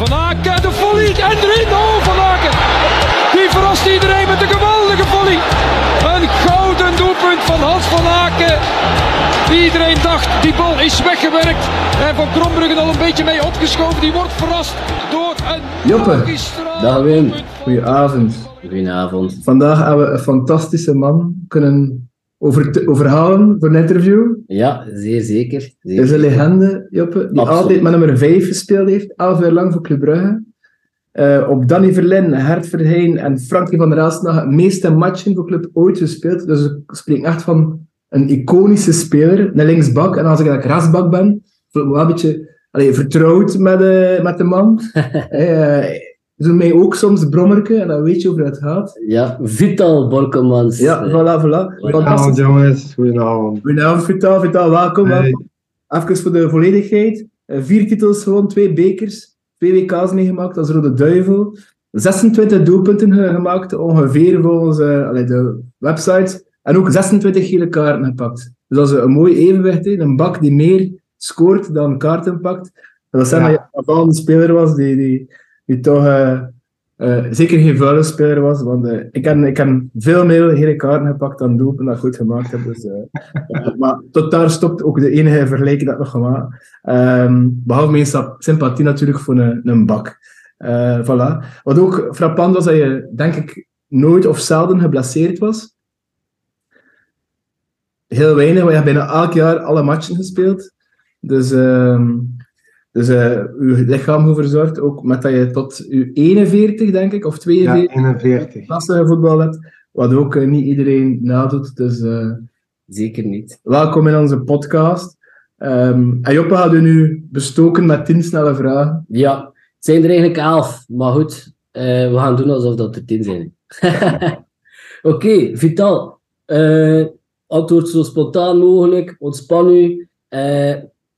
Van Aken, de volley en erin. Oh, Van Aken. Die verrast iedereen met een geweldige volley. Een gouden doelpunt van Hans van Aken. Iedereen dacht, die bal is weggewerkt. En Van Krombruggen al een beetje mee opgeschoven. Die wordt verrast door een Joppe, dag Wim. Goedenavond. Goedenavond. Vandaag hebben we een fantastische man kunnen over overhalen voor een interview. Ja, zeer zeker. Het zeker. is een legende, Joppe, die Absoluut. altijd met nummer 5 gespeeld heeft, elf jaar lang voor Club Brugge. Eh, op Danny Verlin, Hert Verheyen en Frankie van der Elst het meeste matchen voor Club ooit gespeeld. Dus ik spreek echt van een iconische speler, een linksbak. En als ik eigenlijk rasbak ben, voel ik me wel een beetje allee, vertrouwd met, eh, met de man. Eh Zo mij ook soms brommerke, en dan weet je hoe het gaat. Ja, Vital Borkelmans. Ja, Eh, voilà, voilà. Goedenavond jongens, goedenavond. Goedenavond, Vital. Vital, welkom. Hey. welkom. Even voor de volledigheid. Eh, Vier titels gewoon, twee bekers, twee WK's meegemaakt als Rode Duivel. 26 doelpunten ge- gemaakt, ongeveer volgens eh, allee, de website. En ook 26 gele kaarten gepakt. Dus dat is een mooi evenwicht. hè. Een bak die meer scoort dan kaarten pakt. Dat wil zeggen Ja. dat je een bepaalde speler was die, die, die toch eh, eh, zeker geen vuile speler was. Want eh, ik, heb, ik heb veel meer gele kaarten gepakt dan doelpunten dat ik goed gemaakt heb. Dus, maar tot daar stopt ook de enige vergelijking dat ik nog gemaakt Ehm Behalve mijn sympathie natuurlijk voor een, een bak. Voilà. Wat ook frappant was, dat je denk ik nooit of zelden geblesseerd was. Heel weinig, want je hebt bijna elk jaar alle matchen gespeeld. Dus, ehm dus eh je lichaam goed verzorgd, ook met dat je tot je 41, denk ik, of Ja, 42 41. klasse voetbal hebt. Wat ook eh, niet iedereen nadoet. Dus eh, Zeker niet. welkom in onze podcast. Ehm en Joppe had u nu bestoken met 10 snelle vragen. Ja, het zijn er eigenlijk elf. Maar goed, eh, we gaan doen alsof dat er tien zijn. Oké, Vital. eh, antwoord zo spontaan mogelijk. Ontspan u.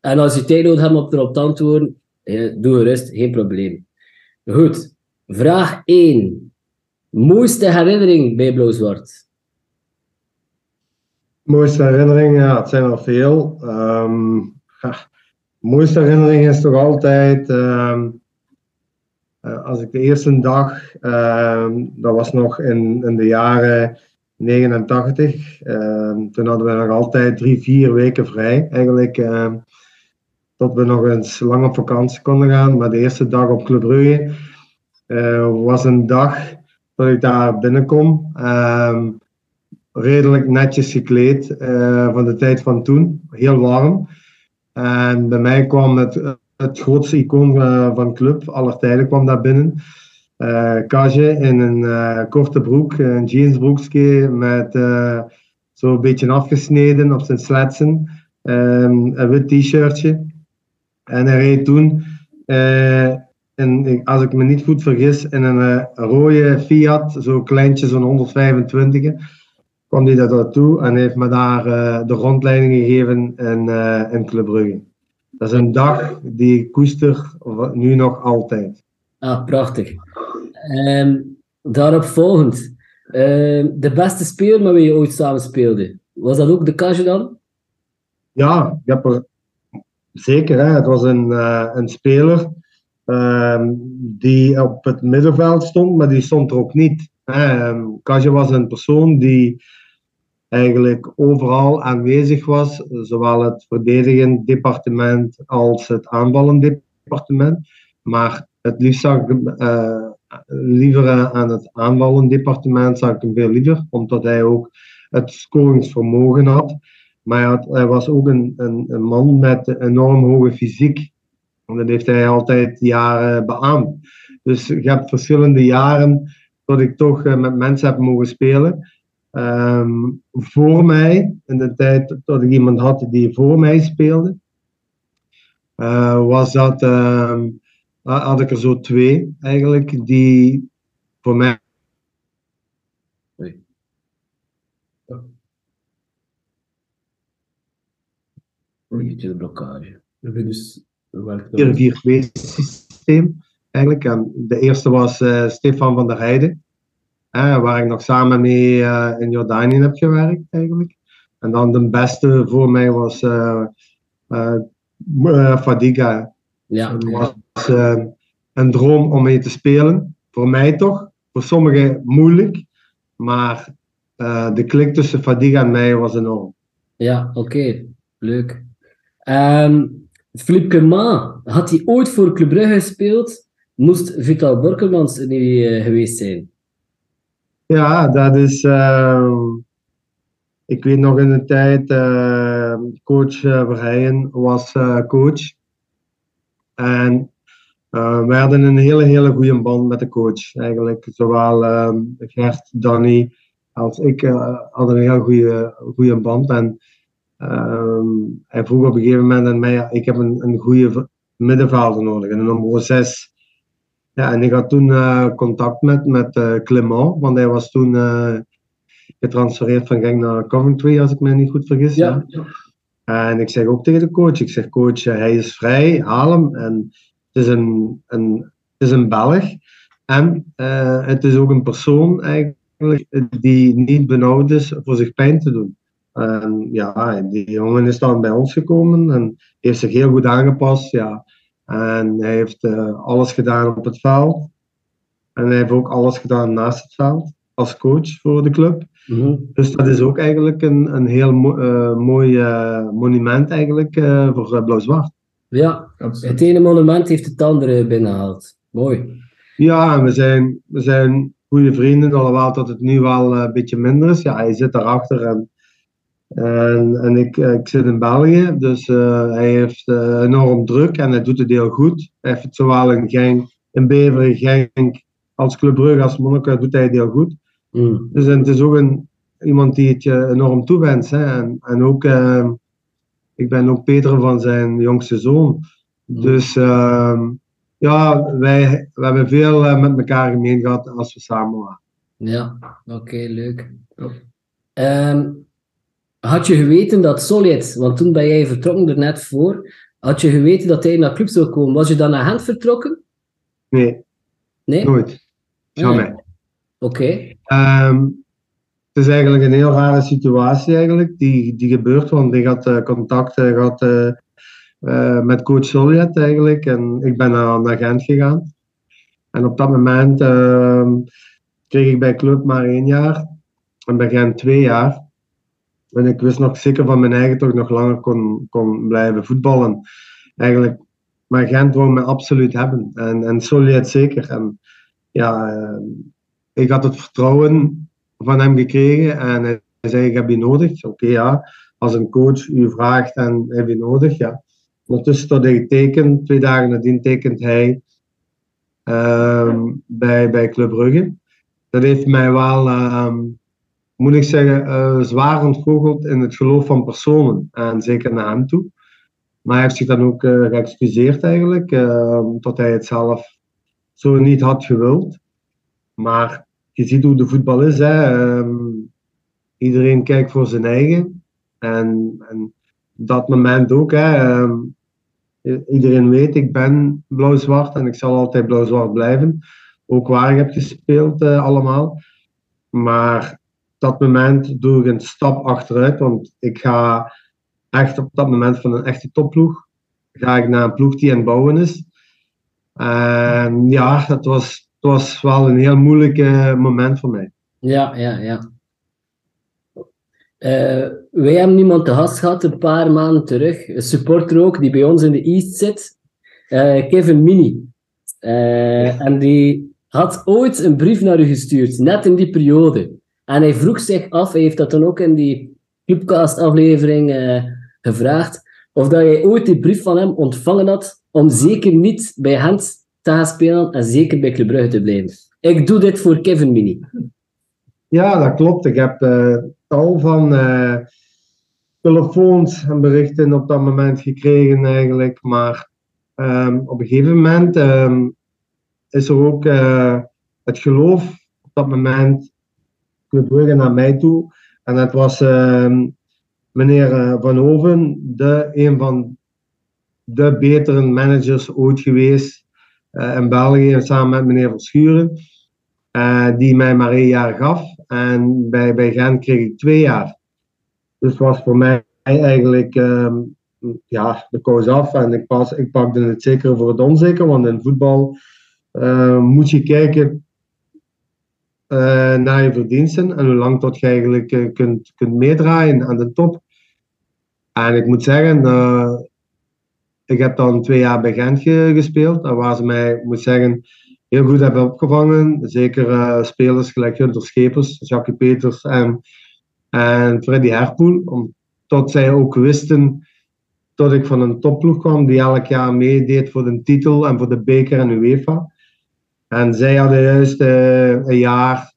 en als je tijd nodig hebt om erop te antwoorden, doe gerust, geen probleem. Goed. Vraag 1. Mooiste herinnering bij Blauw-Zwart? Mooiste herinnering, ja, het zijn er veel. Ja, mooiste herinnering is toch altijd, ehm, eh, als ik de eerste dag, ehm, dat was nog in, in de jaren 89, ehm, toen hadden we nog altijd drie, vier weken vrij, eigenlijk, tot we nog eens lang op vakantie konden gaan. Maar de eerste dag op Club Brugge eh, was een dag dat ik daar binnenkom. Ehm, redelijk netjes gekleed eh, van de tijd van toen. Heel warm. En bij mij kwam het, het grootste icoon van club aller tijden kwam daar binnen. Kage in een korte broek, een jeansbroekje met zo'n beetje afgesneden op zijn sletsen. Ehm, een wit t-shirtje. En hij reed toen, in, als ik me niet goed vergis, in een eh, rode Fiat, zo'n kleintje, zo'n 125 kwam hij daar naartoe en heeft me daar eh, de rondleiding gegeven in, in Club Brugge. Dat is een dag die ik koester nu nog altijd. Ah, prachtig. Ehm, daarop volgend. Ehm, de beste speler met wie je ooit samen speelde. Was dat ook de Kage dan? Ja, ik heb er zeker. Hè, het was een, eh, een speler ehm, die op het middenveld stond, maar die stond er ook niet. Kage was een persoon die eigenlijk overal aanwezig was, zowel het verdedigend departement als het aanvallend departement. Maar het liefst zag ik eh, liever eh, aan het aanvallend departement, zag ik hem veel liever, omdat hij ook het scoringsvermogen had. Maar hij, hij was ook een, een, man met enorm hoge fysiek. En dat heeft hij altijd jaren beaamd. Dus je hebt verschillende jaren dat ik toch eh, met mensen heb mogen spelen. Ehm, voor mij, in de tijd dat ik iemand had die voor mij speelde, eh, was dat, ehm, had ik er zo twee eigenlijk, die voor mij Beetje de blokkage. Dus, 4-4-2 systeem. Eigenlijk. En de eerste was eh, Stefan van der Heijden, eh, waar ik nog samen mee eh, in Jordanië heb gewerkt eigenlijk. En dan de beste voor mij was eh, Fadiga. Ja, Dat was eh, een droom om mee te spelen. Voor mij toch. Voor sommigen moeilijk. Maar uh, de klik tussen Fadiga en mij was enorm. Ja, oké. Leuk. Um, Philippe Ma, had hij ooit voor Club Brugge gespeeld? Moest Vital Borkelmans er uh, geweest zijn? Ja, dat is... Uh, ik weet nog in de tijd, uh, coach uh, Verheyen was coach. En we hadden een hele, hele goede band met de coach. Eigenlijk, zowel ehm, Gert, Danny als ik hadden een heel goede, goede band. En ehm, hij vroeg op een gegeven moment aan mij, ik heb een, een goede middenvelder nodig, een nummer 6. Ja, en ik had toen uh, contact met, met uh, Clement, want hij was toen uh, getransfereerd van Genk naar Coventry, als ik me niet goed vergis. Ja. ja. En ik zeg ook tegen de coach, ik zeg coach, hij is vrij, haal hem. En het is een, een, het is een Belg. En het is ook een persoon eigenlijk die niet benauwd is voor zich pijn te doen. En ja, die jongen is dan bij ons gekomen en heeft zich heel goed aangepast. Ja, en hij heeft uh, alles gedaan op het veld. En hij heeft ook alles gedaan naast het veld, als coach voor de club. Mm -hmm. Dus dat is ook eigenlijk een, een heel mo uh, mooi uh, monument eigenlijk, voor Blauw-Zwart. Ja, Absoluut. het ene monument heeft het andere binnengehaald. Mooi. Ja, en we zijn, we zijn goede vrienden, alhoewel dat het nu wel een beetje minder is. Ja, hij zit daarachter en en, en ik, eh, ik zit in België, dus uh, hij heeft uh, enorm druk en hij doet het heel goed. Hij heeft het zowel in Genk, in Beveren, Genk, als Club Brugge, als Monaco, doet hij het heel goed. Mm. Dus en het is ook een, iemand die het je enorm toewenst. Hè. En, en ook, uh, ik ben ook Peter van zijn jongste zoon. Mm. Dus uh, ja, wij we hebben veel met elkaar gemeen gehad als we samen waren. Ja, oké, okay, leuk. Um, had je geweten dat Solid, want toen ben jij vertrokken er net voor, had je geweten dat hij naar club zou komen? Was je dan naar Gent vertrokken? Nee. Nee? Nooit. Jamais. Oké. Okay. Um, het is eigenlijk een heel rare situatie eigenlijk, die, die gebeurt, want ik had uh, contact uh, gehad uh, uh, met coach Solid eigenlijk en ik ben naar, naar Gent gegaan. En op dat moment ehm, kreeg ik bij club maar één jaar en bij Gent twee jaar. En ik wist nog zeker van mijn eigen toch nog langer kon, kon blijven voetballen. Eigenlijk, maar Gent wou me absoluut hebben. En, en Solid zeker. En ja, eh, ik had het vertrouwen van hem gekregen en hij zei: Ik heb je nodig. Oké, ja. Als een coach u vraagt en heb je nodig, ja. Ondertussen dat hij tekent, twee dagen nadien tekent hij uh, bij, bij Club Brugge. Dat heeft mij wel. Uh, moet ik zeggen, uh, zwaar ontgoocheld in het geloof van personen. En zeker naar hem toe. Maar hij heeft zich dan ook uh, geëxcuseerd eigenlijk, uh, omdat hij het zelf zo niet had gewild. Maar je ziet hoe de voetbal is. Hè. Um, iedereen kijkt voor zijn eigen. En, en dat moment ook. Hè, um, iedereen weet, ik ben blauw-zwart en ik zal altijd blauw-zwart blijven. Ook waar ik heb gespeeld allemaal. Maar dat moment doe ik een stap achteruit, want ik ga echt op dat moment van een echte topploeg, ga ik naar een ploeg die aan het bouwen is. En ja, dat was, dat was wel een heel moeilijk moment voor mij. Ja, ja, ja. Uh, wij hebben iemand te gast gehad een paar maanden terug, een supporter ook, die bij ons in de East zit, uh, Kevin Mini. Uh, En die had ooit een brief naar u gestuurd, net in die periode. En hij vroeg zich af, hij heeft dat dan ook in die Clubcast-aflevering uh, gevraagd, of dat jij ooit die brief van hem ontvangen had om zeker niet bij Gent te gaan spelen en zeker bij Club te blijven. Ik doe dit voor Kevin Mini. Ja, dat klopt. Ik heb uh, tal van uh, telefoons en berichten op dat moment gekregen eigenlijk. Maar um, op een gegeven moment um, is er ook het geloof op dat moment Club naar mij toe. En dat was uh, meneer uh, Van Hoven, de, een van de betere managers ooit geweest uh, in België, samen met meneer Verschuren, uh, die mij maar één jaar gaf. En bij, bij Gent kreeg ik twee jaar. Dus was voor mij eigenlijk ja, de koos af. En ik, pas, ik pakte het zeker voor het onzeker, want in voetbal eh, moet je kijken eh, naar je verdiensten en hoe lang tot je eigenlijk eh, kunt, kunt meedraaien aan de top. En ik moet zeggen, eh, ik heb dan twee jaar bij Gent ge- gespeeld. Waar ze mij, moet zeggen, heel goed hebben opgevangen. Zeker eh, spelers gelijk Hunter Schepers, Jackie Peters en, en Freddy Herpoel. Omdat zij ook wisten dat ik van een topploeg kwam die elk jaar meedeed voor de titel en voor de beker en UEFA. En zij hadden juist eh, een jaar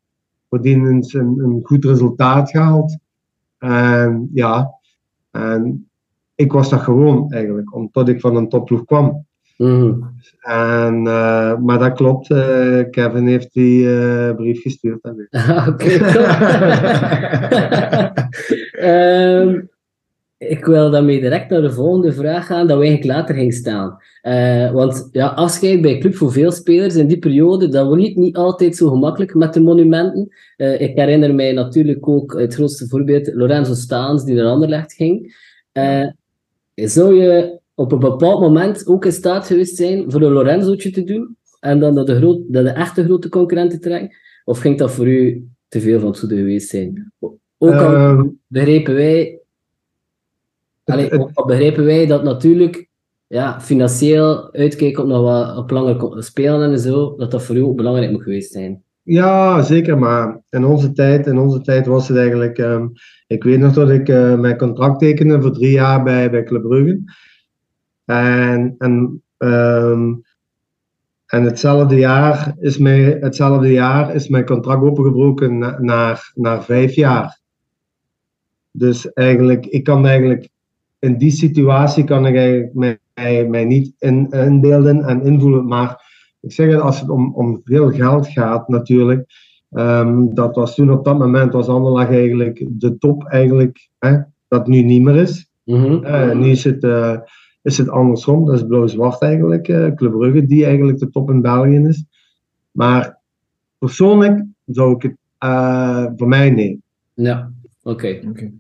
voordien eens een, een goed resultaat gehaald. En ja, en ik was dat gewoon eigenlijk, omdat ik van een topploeg kwam. Mhm. En, eh, maar dat klopt, eh, Kevin heeft die eh, brief gestuurd. ik. Ah, Oké, top. Ik wil daarmee direct naar de volgende vraag gaan, dat we eigenlijk later ging staan. Eh, want ja, afscheid bij club voor veel spelers in die periode, dat was niet, niet altijd zo gemakkelijk met de monumenten. Eh, ik herinner mij natuurlijk ook het grootste voorbeeld, Lorenzo Staans, die naar Anderlecht ging. Eh, zou je op een bepaald moment ook in staat geweest zijn voor een Lorenzootje te doen en dan naar de, groot, naar de echte grote concurrenten te trekken? Of ging dat voor u te veel van het goede geweest zijn? Ook al Ehm, begrepen wij, allee, ook al begrepen wij dat natuurlijk ja, financieel uitkijken op nog wat op langer spelen en zo, dat dat voor u ook belangrijk moet geweest zijn. Ja, zeker. Maar in onze tijd, in onze tijd was het eigenlijk. ehm, ik weet nog dat ik eh, mijn contract tekende voor drie jaar bij, bij Club Brugge. En, en, ehm, en hetzelfde, jaar is mijn, hetzelfde jaar is mijn contract opengebroken na- naar, naar vijf jaar. Dus eigenlijk, ik kan eigenlijk in die situatie kan ik eigenlijk mij, mij, mij niet in, inbeelden en invoelen. Maar ik zeg het, als het om, om veel geld gaat natuurlijk, ehm, dat was toen op dat moment, was Anderlecht eigenlijk de top eigenlijk, hè, dat nu niet meer is. Mhm. Eh, nu is het, eh, is het andersom, dat is blauw-zwart eigenlijk, eh Club Brugge die eigenlijk de top in België is. Maar persoonlijk zou ik het, eh, voor mij nee. Ja, oké. Oké.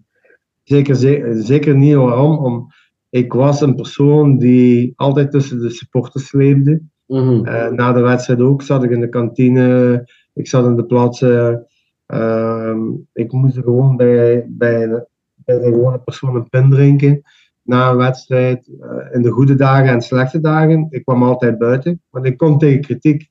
Zeker, ze- zeker niet waarom. Om, ik was een persoon die altijd tussen de supporters leefde. Mhm. Eh, na de wedstrijd ook zat ik in de kantine, ik zat in de plaatsen. ehm, ik moest gewoon bij, bij, de, bij de gewone persoon een pin drinken na een wedstrijd. eh, in de goede dagen en slechte dagen. Ik kwam altijd buiten, want ik kon tegen kritiek.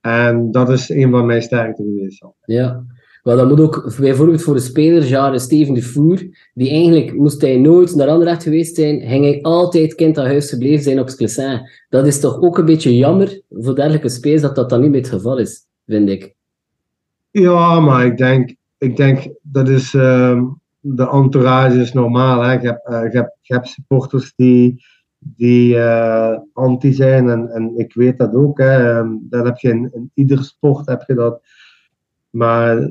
En dat is een van mijn sterkte geweest. Ja. Wel, dat moet ook bijvoorbeeld voor de spelers, jaren Steven de Voer, die eigenlijk, moest hij nooit naar Anderlecht geweest zijn, ging altijd kind aan huis gebleven zijn op Sclessin. Dat is toch ook een beetje jammer voor dergelijke spelers dat dat dan niet meer het geval is, vind ik. Ja, maar ik denk, ik denk dat is ehm, de entourage is normaal. Hè. Je, hebt, hebt, je hebt supporters die, die eh, anti zijn en, en ik weet dat ook. Hè. Ehm, Dat heb je in, in ieder sport heb je dat. Maar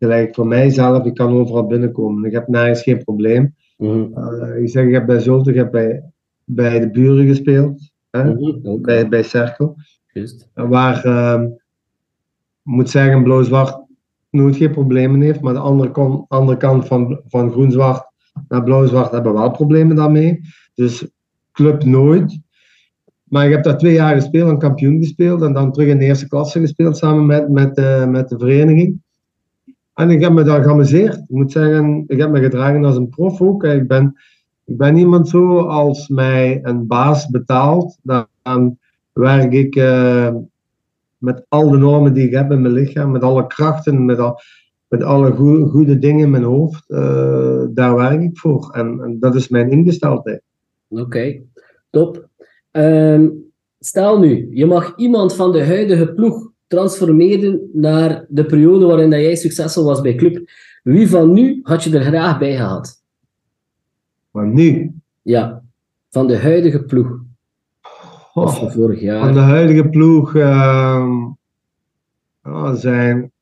gelijk voor mijzelf, ik kan overal binnenkomen. Ik heb nergens geen probleem. Mhm. Eh, ik zeg, ik heb bij Zulte, ik heb bij, bij de buren gespeeld. Hè. Mhm. Bij, bij Cerkel. Waar, ik moet zeggen, blauw-zwart nooit geen problemen heeft. Maar de andere, kon, andere kant van, van groen-zwart naar blauw-zwart hebben wel problemen daarmee. Dus club nooit. Maar ik heb daar twee jaar gespeeld en kampioen gespeeld. En dan terug in de eerste klasse gespeeld samen met, met, eh, met de vereniging. En ik heb me daar geamuseerd. Ik moet zeggen, ik heb me gedragen als een prof ook. Ik ben, ik ben iemand zo als mij een baas betaalt. Dan werk ik eh, met al de normen die ik heb in mijn lichaam, met alle krachten, met, al, met alle goe- goede dingen in mijn hoofd. eh, daar werk ik voor. En, en dat is mijn ingesteldheid. Oké, top. Ehm, stel nu, je mag iemand van de huidige ploeg transformeren naar de periode waarin dat jij succesvol was bij club. Wie van nu had je er graag bij gehad? Maar nu, Ja, van de huidige ploeg. Of van vorig van jaar. de huidige ploeg ja, zijn,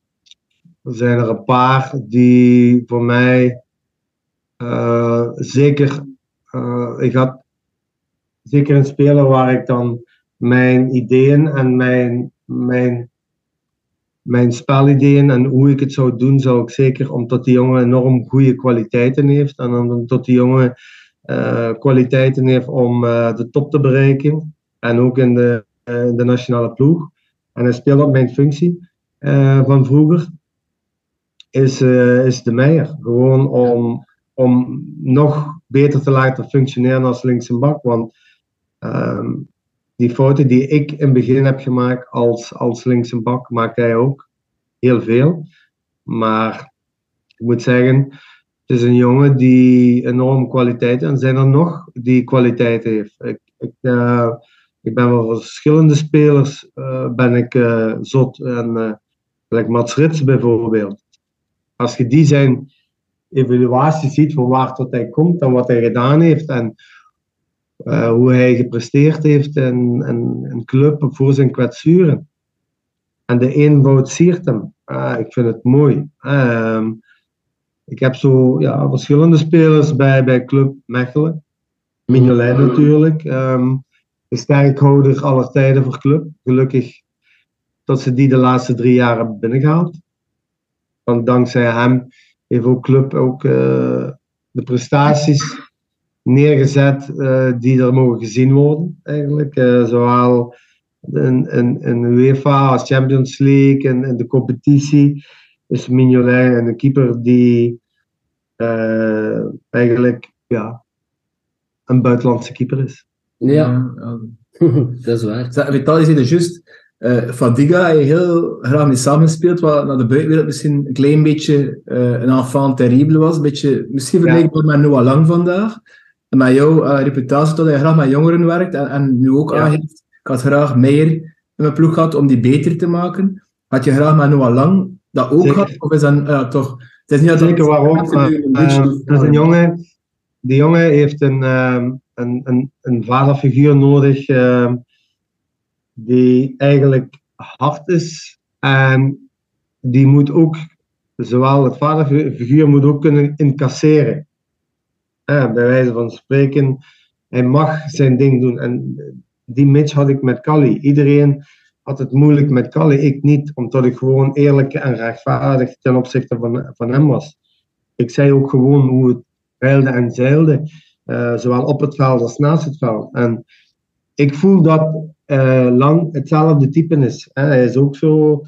zijn er een paar die voor mij eh, zeker. eh, ik had zeker een speler waar ik dan mijn ideeën en mijn, mijn, mijn spelideeën en hoe ik het zou doen, zou ik zeker, omdat die jongen enorm goede kwaliteiten heeft en omdat die jongen eh, kwaliteiten heeft om eh, de top te bereiken en ook in de, eh, in de nationale ploeg, en hij speelt op mijn functie eh, van vroeger, is, eh, is de Meijer. Gewoon om, om nog beter te laten functioneren als linkse bak. Want ehm, die fouten die ik in het begin heb gemaakt als, als linkse bak, maakt hij ook heel veel. Maar ik moet zeggen, het is een jongen die enorm kwaliteit en zijn er nog die kwaliteit heeft. Ik, ik, uh, ik ben wel verschillende spelers uh, ben ik uh, zot. En like Mats Rits bijvoorbeeld. Als je die zijn evaluatie ziet van waar tot hij komt en wat hij gedaan heeft en hoe hij gepresteerd heeft in een club voor zijn kwetsuren. En de eenvoud siert hem. ik vind het mooi. Ehm, ik heb zo ja, verschillende spelers bij, bij Club Mechelen. Mignolet natuurlijk. Um, de sterkhouder aller tijden voor club. Gelukkig dat ze die de laatste drie jaar hebben binnengehaald. Want dankzij hem heeft ook club ook uh, de prestaties neergezet uh, die er mogen gezien worden. Eigenlijk. Uh, zowel in, in, in UEFA als Champions League en in, in de competitie is Mignolet een keeper die eigenlijk ja, een buitenlandse keeper is. Ja, dat is waar. Vital, je zei dus juist, uh, Fadiga heel graag mee samenspeelt, wat naar de buitenwereld misschien een klein beetje uh, een enfant terrible was. Een beetje, misschien vergelijkbaar ja. met Noah Lang vandaag. En met jouw uh, reputatie dat je graag met jongeren werkt en, en nu ook ja. aangeeft, ik had graag meer in mijn ploeg gehad om die beter te maken. Had je graag met Noah Lang dat ook gehad? Of is dat toch... Het is niet Zeker waarom. dat is een jongen... Die jongen heeft een... een, een, een vaderfiguur nodig uh, die eigenlijk hard is en die moet ook, zowel het vaderfiguur moet ook kunnen incasseren. Bij wijze van spreken, hij mag zijn ding doen. En die match had ik met Kali. Iedereen had het moeilijk met Kali, ik niet, omdat ik gewoon eerlijk en rechtvaardig ten opzichte van, van hem was. Ik zei ook gewoon hoe het reilde en zeilde. Uh, zowel op het veld als naast het veld. En ik voel dat uh, Lang hetzelfde type is. Hè. Hij is ook zo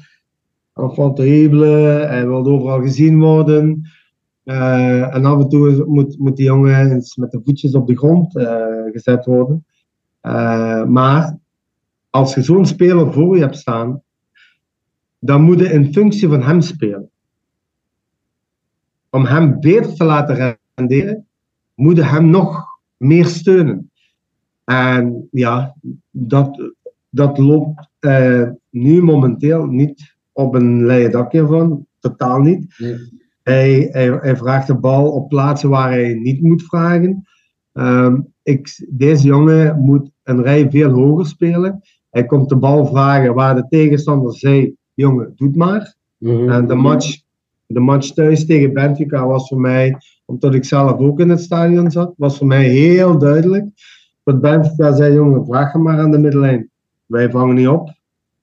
enfant terrible, hij wil overal gezien worden. Uh, en af en toe moet, moet die jongen eens met de voetjes op de grond gezet worden. maar als je zo'n speler voor je hebt staan, dan moet je in functie van hem spelen. Om hem beter te laten renderen, moeten hem nog meer steunen. En ja, dat, dat loopt nu momenteel niet op een leien dakje van, totaal niet. Hij, hij, hij, vraagt de bal op plaatsen waar hij niet moet vragen. Um, ik, deze jongen moet een rij veel hoger spelen. Hij komt de bal vragen waar de tegenstander zei: jongen, doe maar. Mm -hmm. En de match, de match thuis tegen Benfica was voor mij omdat ik zelf ook in het stadion zat, was voor mij heel duidelijk. Dat Benfica zei, jongen, vraag hem maar aan de middellijn. Wij vangen niet op.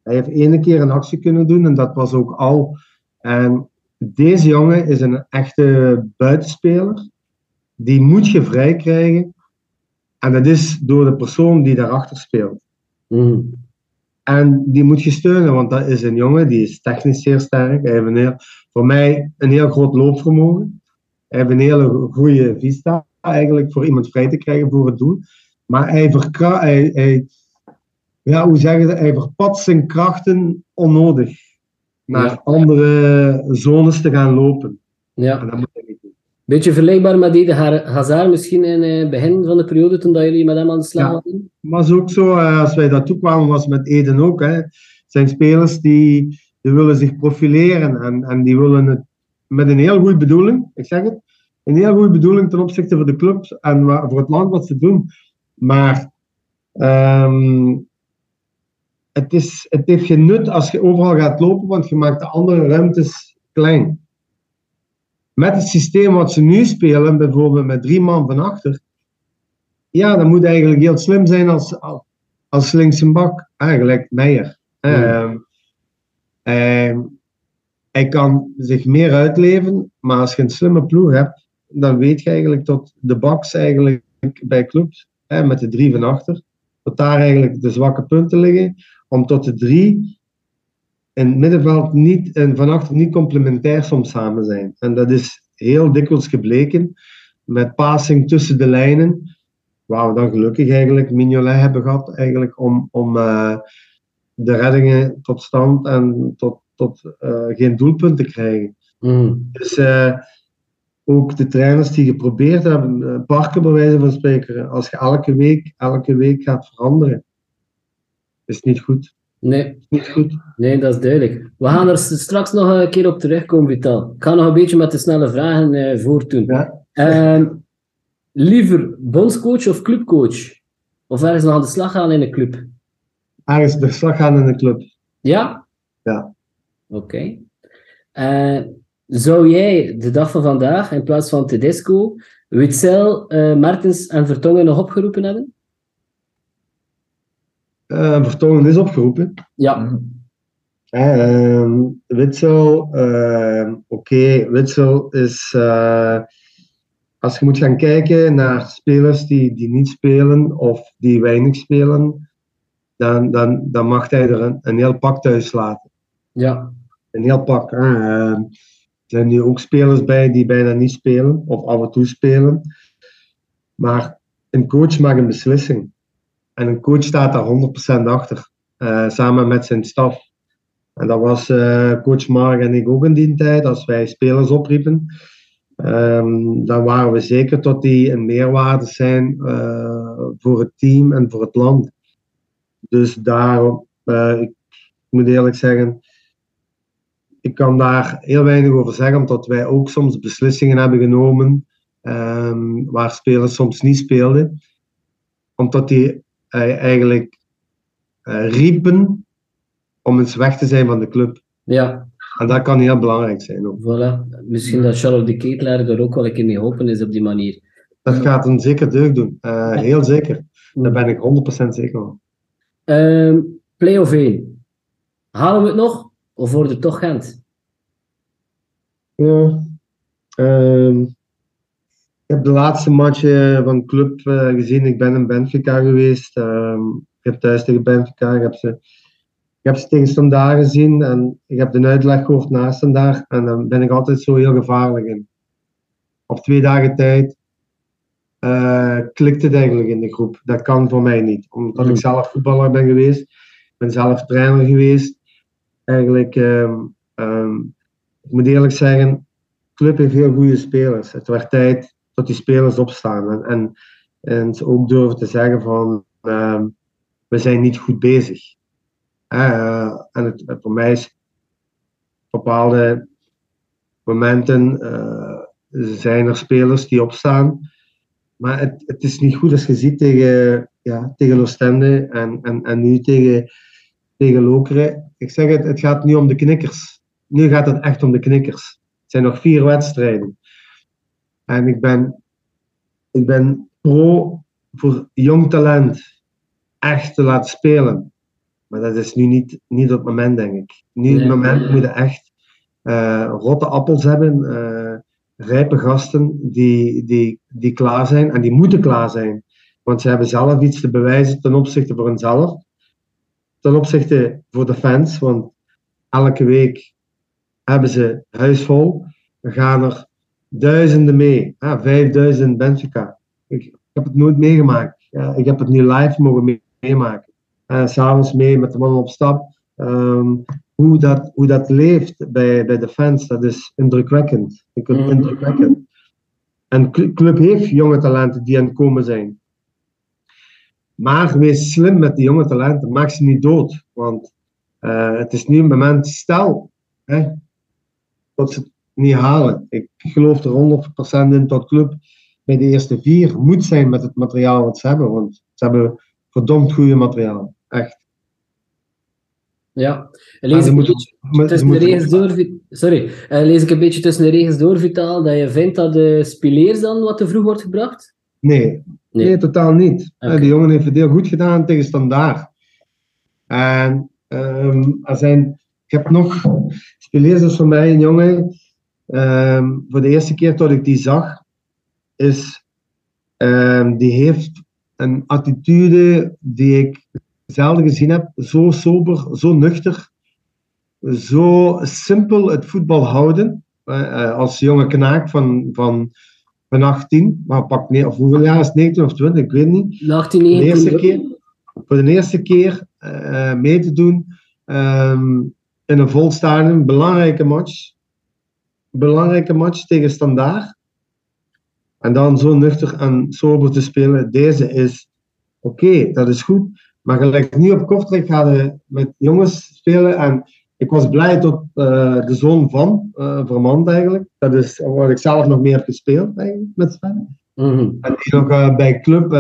Hij heeft ene keer een actie kunnen doen en dat was ook al. En deze jongen is een echte buitenspeler. Die moet je vrij krijgen. En dat is door de persoon die daarachter speelt. Mm. En die moet je steunen, want dat is een jongen die is technisch zeer sterk. Hij heeft een heel, voor mij een heel groot loopvermogen. Hij heeft een hele goede vista eigenlijk voor iemand vrij te krijgen voor het doel. Maar hij, verkra hij, hij, ja, hoe zeg je dat? hij verpat zijn krachten onnodig naar ja. andere zones te gaan lopen. Ja. En dat moet hij niet doen. Beetje vergelijkbaar met die Hazard misschien in het begin van de periode toen dat jullie met hem aan de slag waren? Ja, maar ook zo, als wij dat toekwamen was met Eden ook. Hè. Het zijn spelers die, die willen zich profileren en, en die willen het met een heel goede bedoeling, ik zeg het, een heel goede bedoeling ten opzichte van de clubs en voor het land wat ze doen. Maar um, het, is, het heeft geen nut als je overal gaat lopen, want je maakt de andere ruimtes klein. Met het systeem wat ze nu spelen, bijvoorbeeld met drie man van achter, ja, dan moet eigenlijk heel slim zijn als, als linkse bak, eigenlijk Meijer. Ja. Um, um, hij kan zich meer uitleven, maar als je een slimme ploeg hebt, dan weet je eigenlijk tot de box eigenlijk bij clubs, hè, met de drie van achter, dat daar eigenlijk de zwakke punten liggen, om tot de drie in het middenveld niet, en van achter niet complementair soms samen zijn. En dat is heel dikwijls gebleken met passing tussen de lijnen, waar we dan gelukkig eigenlijk Mignolet hebben gehad eigenlijk om, om uh, de reddingen tot stand en tot, tot uh, geen doelpunt te krijgen. Mm. Dus uh, ook de trainers die geprobeerd hebben, parken bij wijze van spreken, als je elke week, elke week gaat veranderen, is niet goed. Nee. Niet goed. Nee, dat is duidelijk. We gaan er straks nog een keer op terugkomen, Vital. Ik ga nog een beetje met de snelle vragen uh, voortdoen. Ja. Uh, liever bondscoach of clubcoach? Of ergens nog aan de slag gaan in een club? Ergens de slag gaan in een club. Ja? Ja. Oké. Okay. Uh, zou jij de dag van vandaag, in plaats van Tedesco, Witzel, uh, Martens en Vertongen nog opgeroepen hebben? Uh, Vertongen is opgeroepen. Ja. Uh, Witzel, uh, oké, okay. Witzel is, uh, als je moet gaan kijken naar spelers die, die niet spelen of die weinig spelen, dan, dan, dan mag hij er een, een heel pak thuis laten. Ja. Een heel pak. er zijn nu ook spelers bij die bijna niet spelen of af en toe spelen. Maar een coach maakt een beslissing. En een coach staat daar 100% achter, uh, samen met zijn staf. En dat was uh, coach Mark en ik ook in die tijd, als wij spelers opriepen. Um, dan waren we zeker dat die een meerwaarde zijn uh, voor het team en voor het land. Dus daarom, ik moet eerlijk zeggen, ik kan daar heel weinig over zeggen, omdat wij ook soms beslissingen hebben genomen um, waar spelers soms niet speelden. Omdat die eigenlijk uh, riepen om eens weg te zijn van de club. Ja. En dat kan heel belangrijk zijn. Ook. Voilà. Misschien dat Charles de Ketelaar er ook wel een keer mee geholpen is op die manier. Dat gaat hem zeker deugd doen. Uh, heel zeker. Daar ben ik 100% zeker van. Uh, play of 1. Halen we het nog? Of wordt het toch Gent? Ja. Uh, ik heb de laatste match van de club uh, gezien. Ik ben in Benfica geweest. Um, ik heb thuis tegen Benfica. Ik heb ze, ik heb ze tegen Standaard gezien. En ik heb de uitleg gehoord na Standaard. En dan ben ik altijd zo heel gevaarlijk in. Op twee dagen tijd uh, klikt het eigenlijk in de groep. Dat kan voor mij niet. Omdat mm. ik zelf voetballer ben geweest. Ik ben zelf trainer geweest. Eigenlijk, um, um, ik moet eerlijk zeggen, de club heeft heel goede spelers. Het werd tijd dat die spelers opstaan en, en, en ze ook durven te zeggen van uh, we zijn niet goed bezig. Uh, en het, voor mij is bepaalde momenten uh, zijn er spelers die opstaan, maar het, het is niet goed als je ziet tegen, ja, tegen Oostende en, en, en nu tegen, tegen Lokeren. Ik zeg het, het gaat nu om de knikkers. Nu gaat het echt om de knikkers. Het zijn nog vier wedstrijden. En ik ben, ik ben pro voor jong talent echt te laten spelen. Maar dat is nu niet, niet op het moment, denk ik. Nu op het moment moeten echt uh, rotte appels hebben, uh, rijpe gasten die, die, die klaar zijn en die moeten klaar zijn. Want ze hebben zelf iets te bewijzen ten opzichte voor hunzelf, ten opzichte voor de fans. Want elke week hebben ze huis vol. Er gaan er duizenden mee. Ah, 5000 Benfica. Ik, ik, heb het nooit meegemaakt. Ja, ik heb het nu live mogen meemaken. En s'avonds mee met de mannen op stap. Um, hoe, dat, hoe dat leeft bij, bij de fans, dat is indrukwekkend. Ik vind het indrukwekkend. En de club heeft jonge talenten die aan het komen zijn. Maar wees slim met die jonge talenten. Maak ze niet dood. Want uh, het is nu een moment, stel, hè, dat ze niet halen. Ik geloof er 100% in dat club bij de eerste vier moet zijn met het materiaal wat ze hebben. Want ze hebben verdomd goede materiaal. Echt. Ja, lees ik, moeten, tussen de regels door, sorry, lees ik een beetje tussen de regels door, Vitaal, dat je vindt dat de Spileers dan wat te vroeg wordt gebracht? Nee, nee, nee totaal niet. Okay. Die jongen heeft het heel goed gedaan tegen Standaard. En um, er zijn, ik heb nog, Spileers is voor mij een jongen, Um, voor de eerste keer dat ik die zag, is um, die heeft een attitude die ik zelden gezien heb. Zo sober, zo nuchter. zo simpel het voetbal houden. Uh, als jonge knaak van, van, van 18, maar pak nee, of hoeveel jaar is het, 19 of 20, ik weet niet. 18, de eerste keer, voor de eerste keer uh, mee te doen um, in een vol stadion, belangrijke match. Belangrijke match tegen Standaard. En dan zo nuchter en sober te spelen. Deze is oké, okay, dat is goed. Maar gelijk nu op Kortrijk gaan met jongens spelen. En ik was blij tot uh, de zoon van uh, Vermand eigenlijk. Dat is waar ik zelf nog meer heb gespeeld eigenlijk met Sven. Mm -hmm. En die nog uh, bij club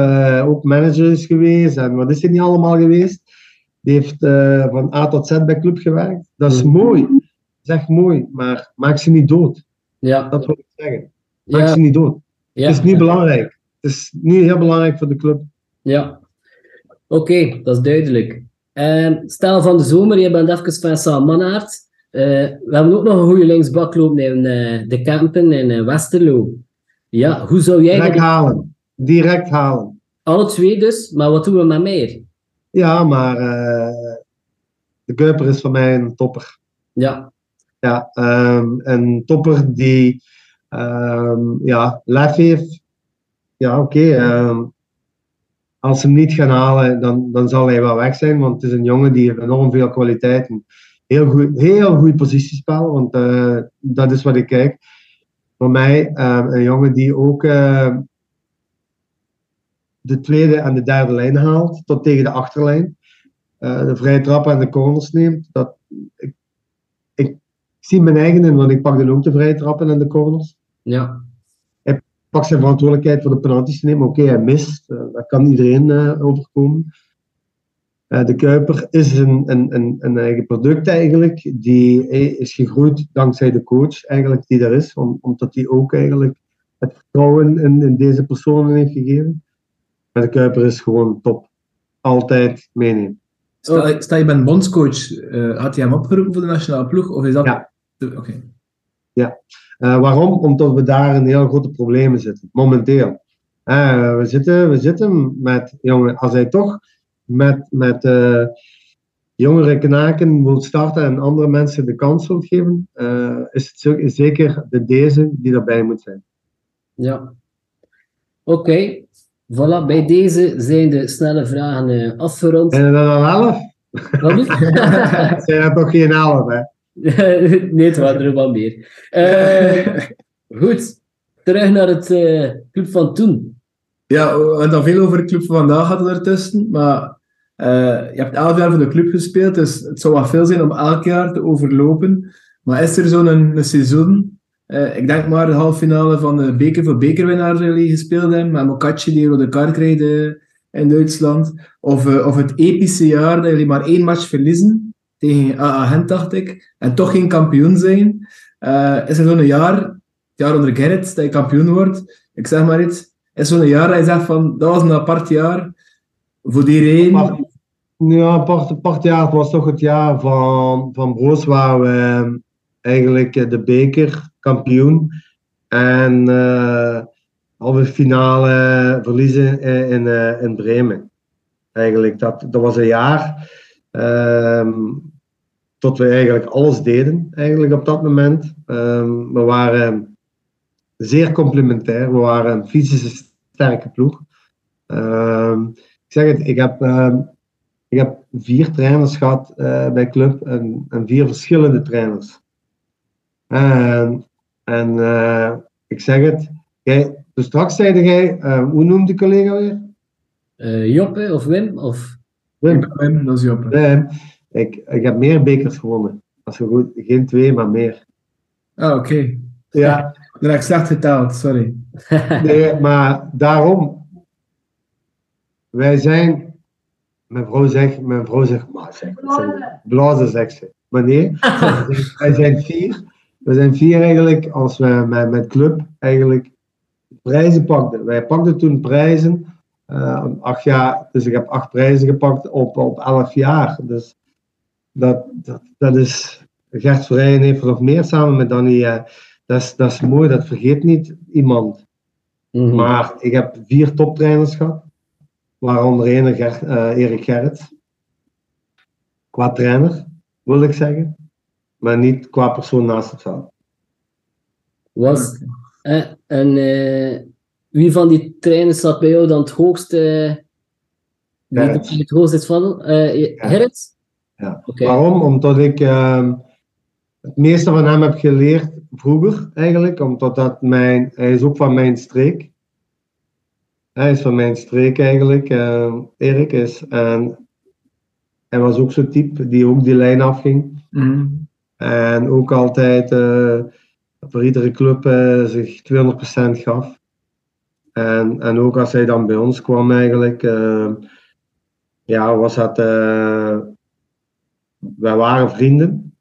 ook manager is geweest. En wat is er niet allemaal geweest? Die heeft van A tot Z bij club gewerkt. Dat is mm -hmm. mooi. Echt mooi. Maar maak ze niet dood. Ja. Dat wil ik zeggen. Maak Ja. ze niet dood. Ja. Het is niet belangrijk. Het is niet heel belangrijk voor de club. Ja. Oké, dat is duidelijk. Ehm, stel van de zomer, je bent even van Sam Mannaert. Eh, we hebben ook nog een goede linksbak lopen in eh, de Kempen in eh, Westerlo. Ja, hoe zou jij... Direct dat- halen. Direct halen. Alle twee dus, maar wat doen we met meer? Ja, maar de Kuiper is voor mij een topper. Ja, Ja, ehm, een topper die ehm, ja, lef heeft. Ja, oké. ehm, als ze hem niet gaan halen, dan, dan zal hij wel weg zijn. Want het is een jongen die heeft enorm veel kwaliteit. en Heel goed, heel goed positiespel. Want eh, dat is wat ik kijk. Voor mij een jongen die ook de tweede en de derde lijn haalt. Tot tegen de achterlijn. Eh, de vrije trappen en de corners neemt. Dat, zie mijn eigen in, want ik pak dan ook de vrije trappen en de corners ja, pak zijn verantwoordelijkheid voor de penalties te nemen. Oké, hij mist. eh, dat kan iedereen eh, overkomen. Eh, de Kuiper is een, een, een, een eigen product eigenlijk. Die is gegroeid dankzij de coach eigenlijk die er is. om- omdat hij ook eigenlijk het vertrouwen in, in deze personen heeft gegeven. Maar de Kuiper is gewoon top. Altijd meenemen. Stel, stel je bent bondscoach, eh, had hij hem opgeroepen voor de nationale ploeg? Of is dat... Ja. Oké. Eh, waarom? Omdat we daar in heel grote problemen zitten, momenteel. Eh, we, zitten, we zitten met, jongen, als hij toch met, met eh, jongere knaken wil starten en andere mensen de kans wil geven, is het zo- is zeker de deze die erbij moet zijn. ja. Oké, voilà. Bij deze zijn de snelle vragen afgerond. En dan al elf? Wat Zijn er toch geen elf, hè? nee, het waren er wel meer. Eh, goed, terug naar het eh, club van toen. Ja, we hebben veel over de club van vandaag gehad ertussen, maar eh, je hebt elf jaar voor de club gespeeld, dus het zou wat veel zijn om elk jaar te overlopen. Maar is er zo'n een, seizoen, ik denk maar de halve finale van de beker voor bekerwinnaars die jullie gespeeld hebben, met Mokatje die rode kaart kreeg in Duitsland, of, of het epische jaar dat jullie maar één match verliezen tegen AA Gent, dacht ik, en toch geen kampioen zijn. Eh, is er zo'n jaar, het jaar onder Gerrit, dat je kampioen wordt, ik zeg maar iets, is zo'n jaar dat je zegt van, dat was een apart jaar voor. Apart. Ja, apart, apart jaar. Was toch het jaar van, van Broos, waar we eh, eigenlijk eh, de beker kampioen en eh halve finale verliezen in, in, in Bremen. Eigenlijk, dat, dat was een jaar ehm tot we eigenlijk alles deden eigenlijk op dat moment. Ehm, we waren zeer complementair. We waren een fysische sterke ploeg. Ehm, ik zeg het, ik heb, ik heb vier trainers gehad eh, bij club en, en vier verschillende trainers. En, en eh, ik zeg het, jij, dus straks zei jij, eh, hoe noemde de collega weer? Joppe of Wim? Of... Wim. Wim, dat is Joppe. Ik, ik heb meer bekers gewonnen. Als we goed, geen twee, maar meer. Ah, oké. Ja, Dan heb ik slecht geteld, sorry. nee, maar daarom. Wij zijn. Mijn vrouw zegt, mijn vrouw zegt, maar zeg, blazen zegt ze. Maar nee, wij zijn vier. We zijn vier eigenlijk als we met, met club eigenlijk prijzen pakten. Wij pakten toen prijzen. Eh, acht jaar, dus ik heb acht prijzen gepakt op, op elf jaar. Dus dat, dat, dat is. Gert Vrijen heeft er nog meer samen met Danny. eh, dat, is, dat is mooi, dat vergeet niet iemand. Mhm. Maar ik heb vier toptrainers gehad. Waaronder één Ger, eh, Erik Gerrits. Qua trainer, wil ik zeggen. maar niet qua persoon naast het veld. Was, en eh, wie van die trainers zat bij jou dan het hoogste? Wie het hoogste is van? Uh? Ja. Oké. Waarom? Omdat ik ehm, het meeste van hem heb geleerd vroeger eigenlijk, omdat dat mijn, hij is ook van mijn streek. Hij is van mijn streek eigenlijk, eh, Erik is. En hij was ook zo'n type die ook die lijn afging. Mhm. En ook altijd eh, voor iedere club eh, zich 200% gaf. En, en ook als hij dan bij ons kwam eigenlijk, eh, ja, was dat, eh, wij waren vrienden.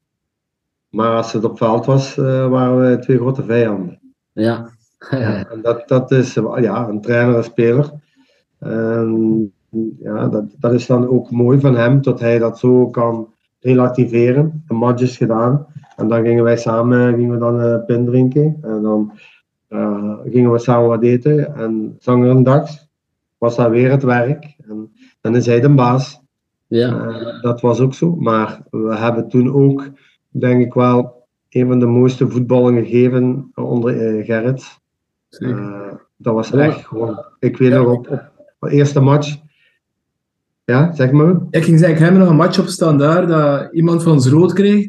Maar als het op veld was, eh, waren we twee grote vijanden. Ja. Ja, en dat, dat is eh, ja, een trainer en speler. En, ja, dat, dat is dan ook mooi van hem, dat hij dat zo kan relativeren. Een match is gedaan. En dan gingen wij samen gingen we dan een pin drinken. En dan eh, gingen we samen wat eten. En zangerendags was dat weer het werk. En dan is hij de baas. ja. Eh, dat was ook zo. Maar we hebben toen ook, denk ik wel, een van de mooiste voetballen gegeven onder eh, Gerrit. Eh, dat was echt gewoon. Ik weet nog op, op de eerste match. Ja, zeg maar. Ik ging zeggen, ik heb nog een match op staan daar, dat iemand van ons rood kreeg.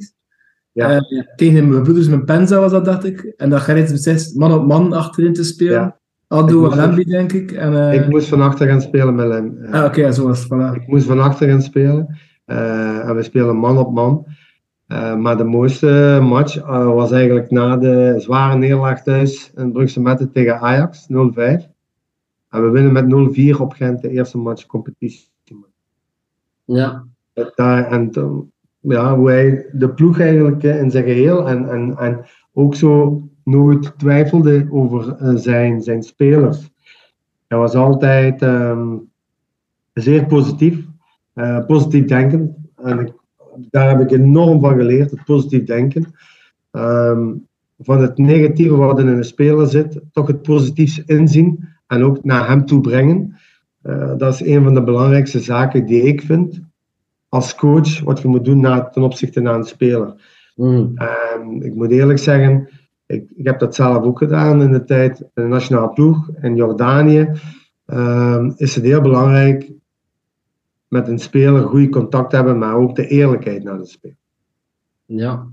Ja. Eh, tegen mijn broeders met Penza was dat, dacht ik. En dat Gerrit beslist man op man achterin te spelen. Ja. Aldo moest- Lemby, denk ik. En, eh, Ik moest van achter gaan spelen met hem. Eh, Ah, oké, zo was het. Voilà. Ik moest van achter gaan spelen. Eh, en we spelen man op man. Eh, maar de mooiste match was eigenlijk na de zware nederlaag thuis in Brugse Mette tegen Ajax, 0-5. En we winnen met 0-4 op Gent de eerste match competitie. ja. Dat daar, en toen, ja, hoe hij de ploeg eigenlijk in zijn geheel en, en, en ook zo nooit twijfelde over eh, zijn, zijn spelers. Hij was altijd ehm, zeer positief, eh, positief denken. En ik, daar heb ik enorm van geleerd, het positief denken. Ehm, van het negatieve wat in een speler zit, toch het positiefs inzien en ook naar hem toe brengen. Eh, dat is een van de belangrijkste zaken die ik vind als coach, wat je moet doen na, ten opzichte naar een speler. Mm. Ik moet eerlijk zeggen, ik, ik heb dat zelf ook gedaan in de tijd in de nationale ploeg in Jordanië. Ehm, is het heel belangrijk met een speler goede contact hebben, maar ook de eerlijkheid naar de speler. Ja.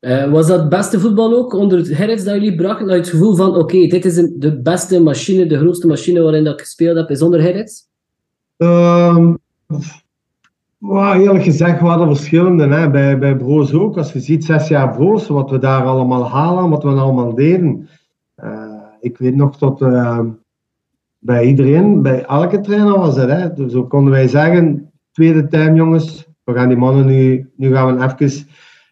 Eh, was dat beste voetbal ook onder het Gerrits dat jullie brachten? Dat je het gevoel van, oké, dit is een, de beste machine, de grootste machine waarin dat ik gespeeld heb, is onder Gerrits? Ehm, maar eerlijk gezegd, we hadden verschillende. Hè. Bij, bij Broos ook. Als je ziet, zes jaar Broos, wat we daar allemaal halen, wat we allemaal deden. Eh, ik weet nog tot ehm, bij iedereen, bij elke trainer was het. Hè. Dus zo konden wij zeggen, tweede time jongens, we gaan die mannen nu, nu gaan we even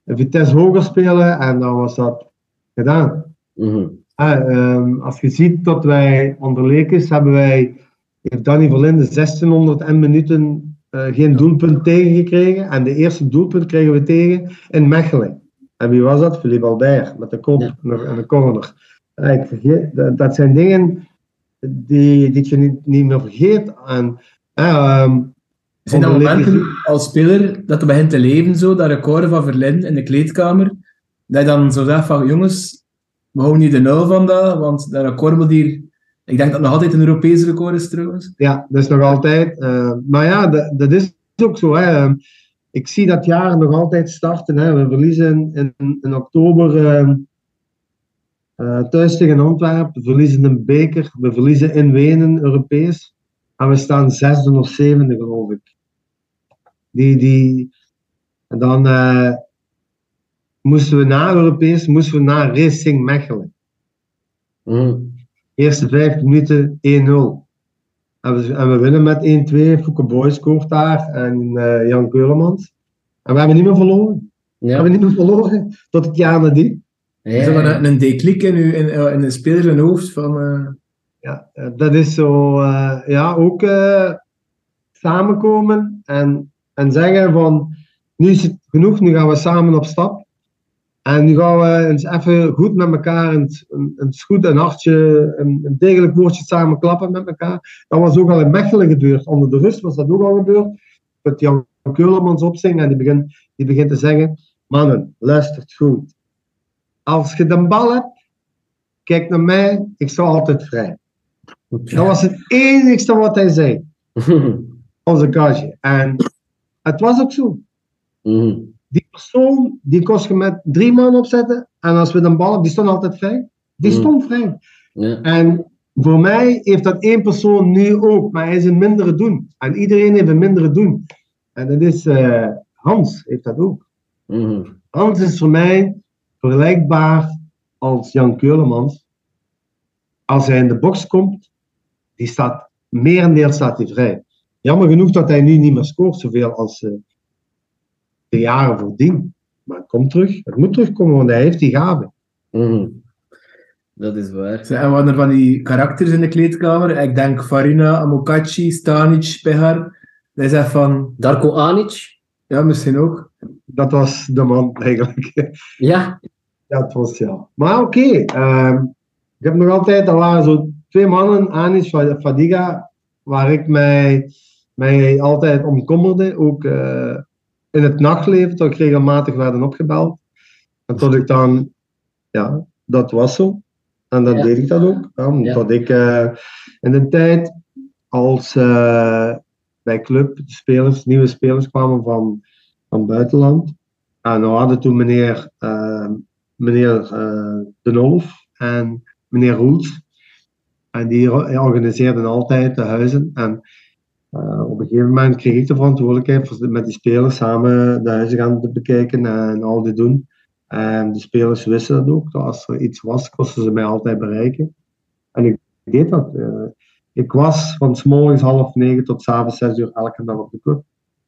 een Vitesse hoger spelen. En dan was dat gedaan. Mhm. Ah, ehm, als je ziet dat wij onder Lekes hebben wij, heeft Danny Verlinde 1600 en minuten eh, geen doelpunt tegengekregen. En de eerste doelpunt kregen we tegen in Mechelen. En wie was dat? Philippe Albert, met de kop Ja. en de- corner. Ik vergeet, dat, dat zijn dingen die, die je niet, niet meer vergeet. En, eh, ehm, Zijn dat momenten als speler dat het begint te leven, zo, dat record van Verlin in de kleedkamer, dat je dan zo zegt van, jongens, we houden niet de nul van dat, want dat record hier... Ik denk dat het nog altijd een Europees record is, trouwens. Ja, dat is nog altijd. eh, maar ja, dat, dat is ook zo. Hè. Ehm, Ik zie dat jaar nog altijd starten. Hè. We verliezen in, in, in oktober ehm, eh, thuis tegen Antwerpen. We verliezen een beker. We verliezen in Wenen, Europees. En we staan zesde of zevende, geloof ik. Die, die, en dan eh, moesten we na Europees, moesten we naar Racing Mechelen. Mhm. Eerste vijf minuten 1-0. En we, en we winnen met 1-2. Fouke Boy scoort daar. En eh, Jan Keulemans. En we hebben niet meer verloren. We hebben niet meer verloren. Tot het jaar nadien. Ja, Is dat een, een declic in, uw, in, in een speler zijn hoofd van... eh, Ja, eh, dat is zo. eh, ja, ook eh, samenkomen. En, en zeggen van. Nu is het genoeg. Nu gaan we samen op stap. En nu gaan we eens even goed met elkaar een, een, goed een hartje, een, een degelijk woordje samen klappen met elkaar. Dat was ook al in Mechelen gebeurd. Onder de rust was dat ook al gebeurd. Dat Jan Keulemans opzingen en die begint, die begint te zeggen mannen, luistert goed. Als je de bal hebt, kijk naar mij, ik sta altijd vrij. Dat was het enigste wat hij zei, onze coach. En het was ook zo. Mhm. Die persoon, die kost je met drie man opzetten. En als we de bal hebben, die stond altijd vrij. Die Mhm. stond vrij. Ja. En voor mij heeft dat één persoon nu ook, maar hij is een mindere doen. En iedereen heeft een mindere doen. En dat is eh, Hans, heeft dat ook. Mhm. Hans is voor mij vergelijkbaar als Jan Keulemans. Als hij in de box komt, die staat, merendeel staat hij vrij. Jammer genoeg dat hij nu niet meer scoort zoveel als eh, de jaren voordien. Maar het komt terug. Het moet terugkomen, want hij heeft die gave. Mhm. Dat is waar. En wat er van die karakters in de kleedkamer? Ik denk Farina, Amokachi, Stanic, Pehar. Dat is echt van, Darko Anic? ja, misschien ook. Dat was de man eigenlijk. Ja. Ja, het was ja. Maar oké, ehm, ik heb nog altijd, er waren zo twee mannen, Anis Fa- Fadiga, waar ik mij, mij altijd om kommerde. Ook eh, in het nachtleven, dat ik regelmatig werden opgebeld. En tot ik dan, ja, dat was zo. En dan Ja. deed ik dat ook. Ja, omdat ik eh, in de tijd, als eh, bij club spelers, nieuwe spelers kwamen van, van buitenland. En we hadden toen meneer, eh, meneer De Nolf en meneer Roels. En die or- organiseerden altijd de huizen. En eh, op een gegeven moment kreeg ik de verantwoordelijkheid voor met die spelers samen de huizen gaan bekijken en al dit doen. En de spelers wisten dat ook. Dat als er iets was, kosten ze mij altijd bereiken. En ik deed dat. eh. ik was van s morgens half negen tot s avonds zes uur elke dag op de club.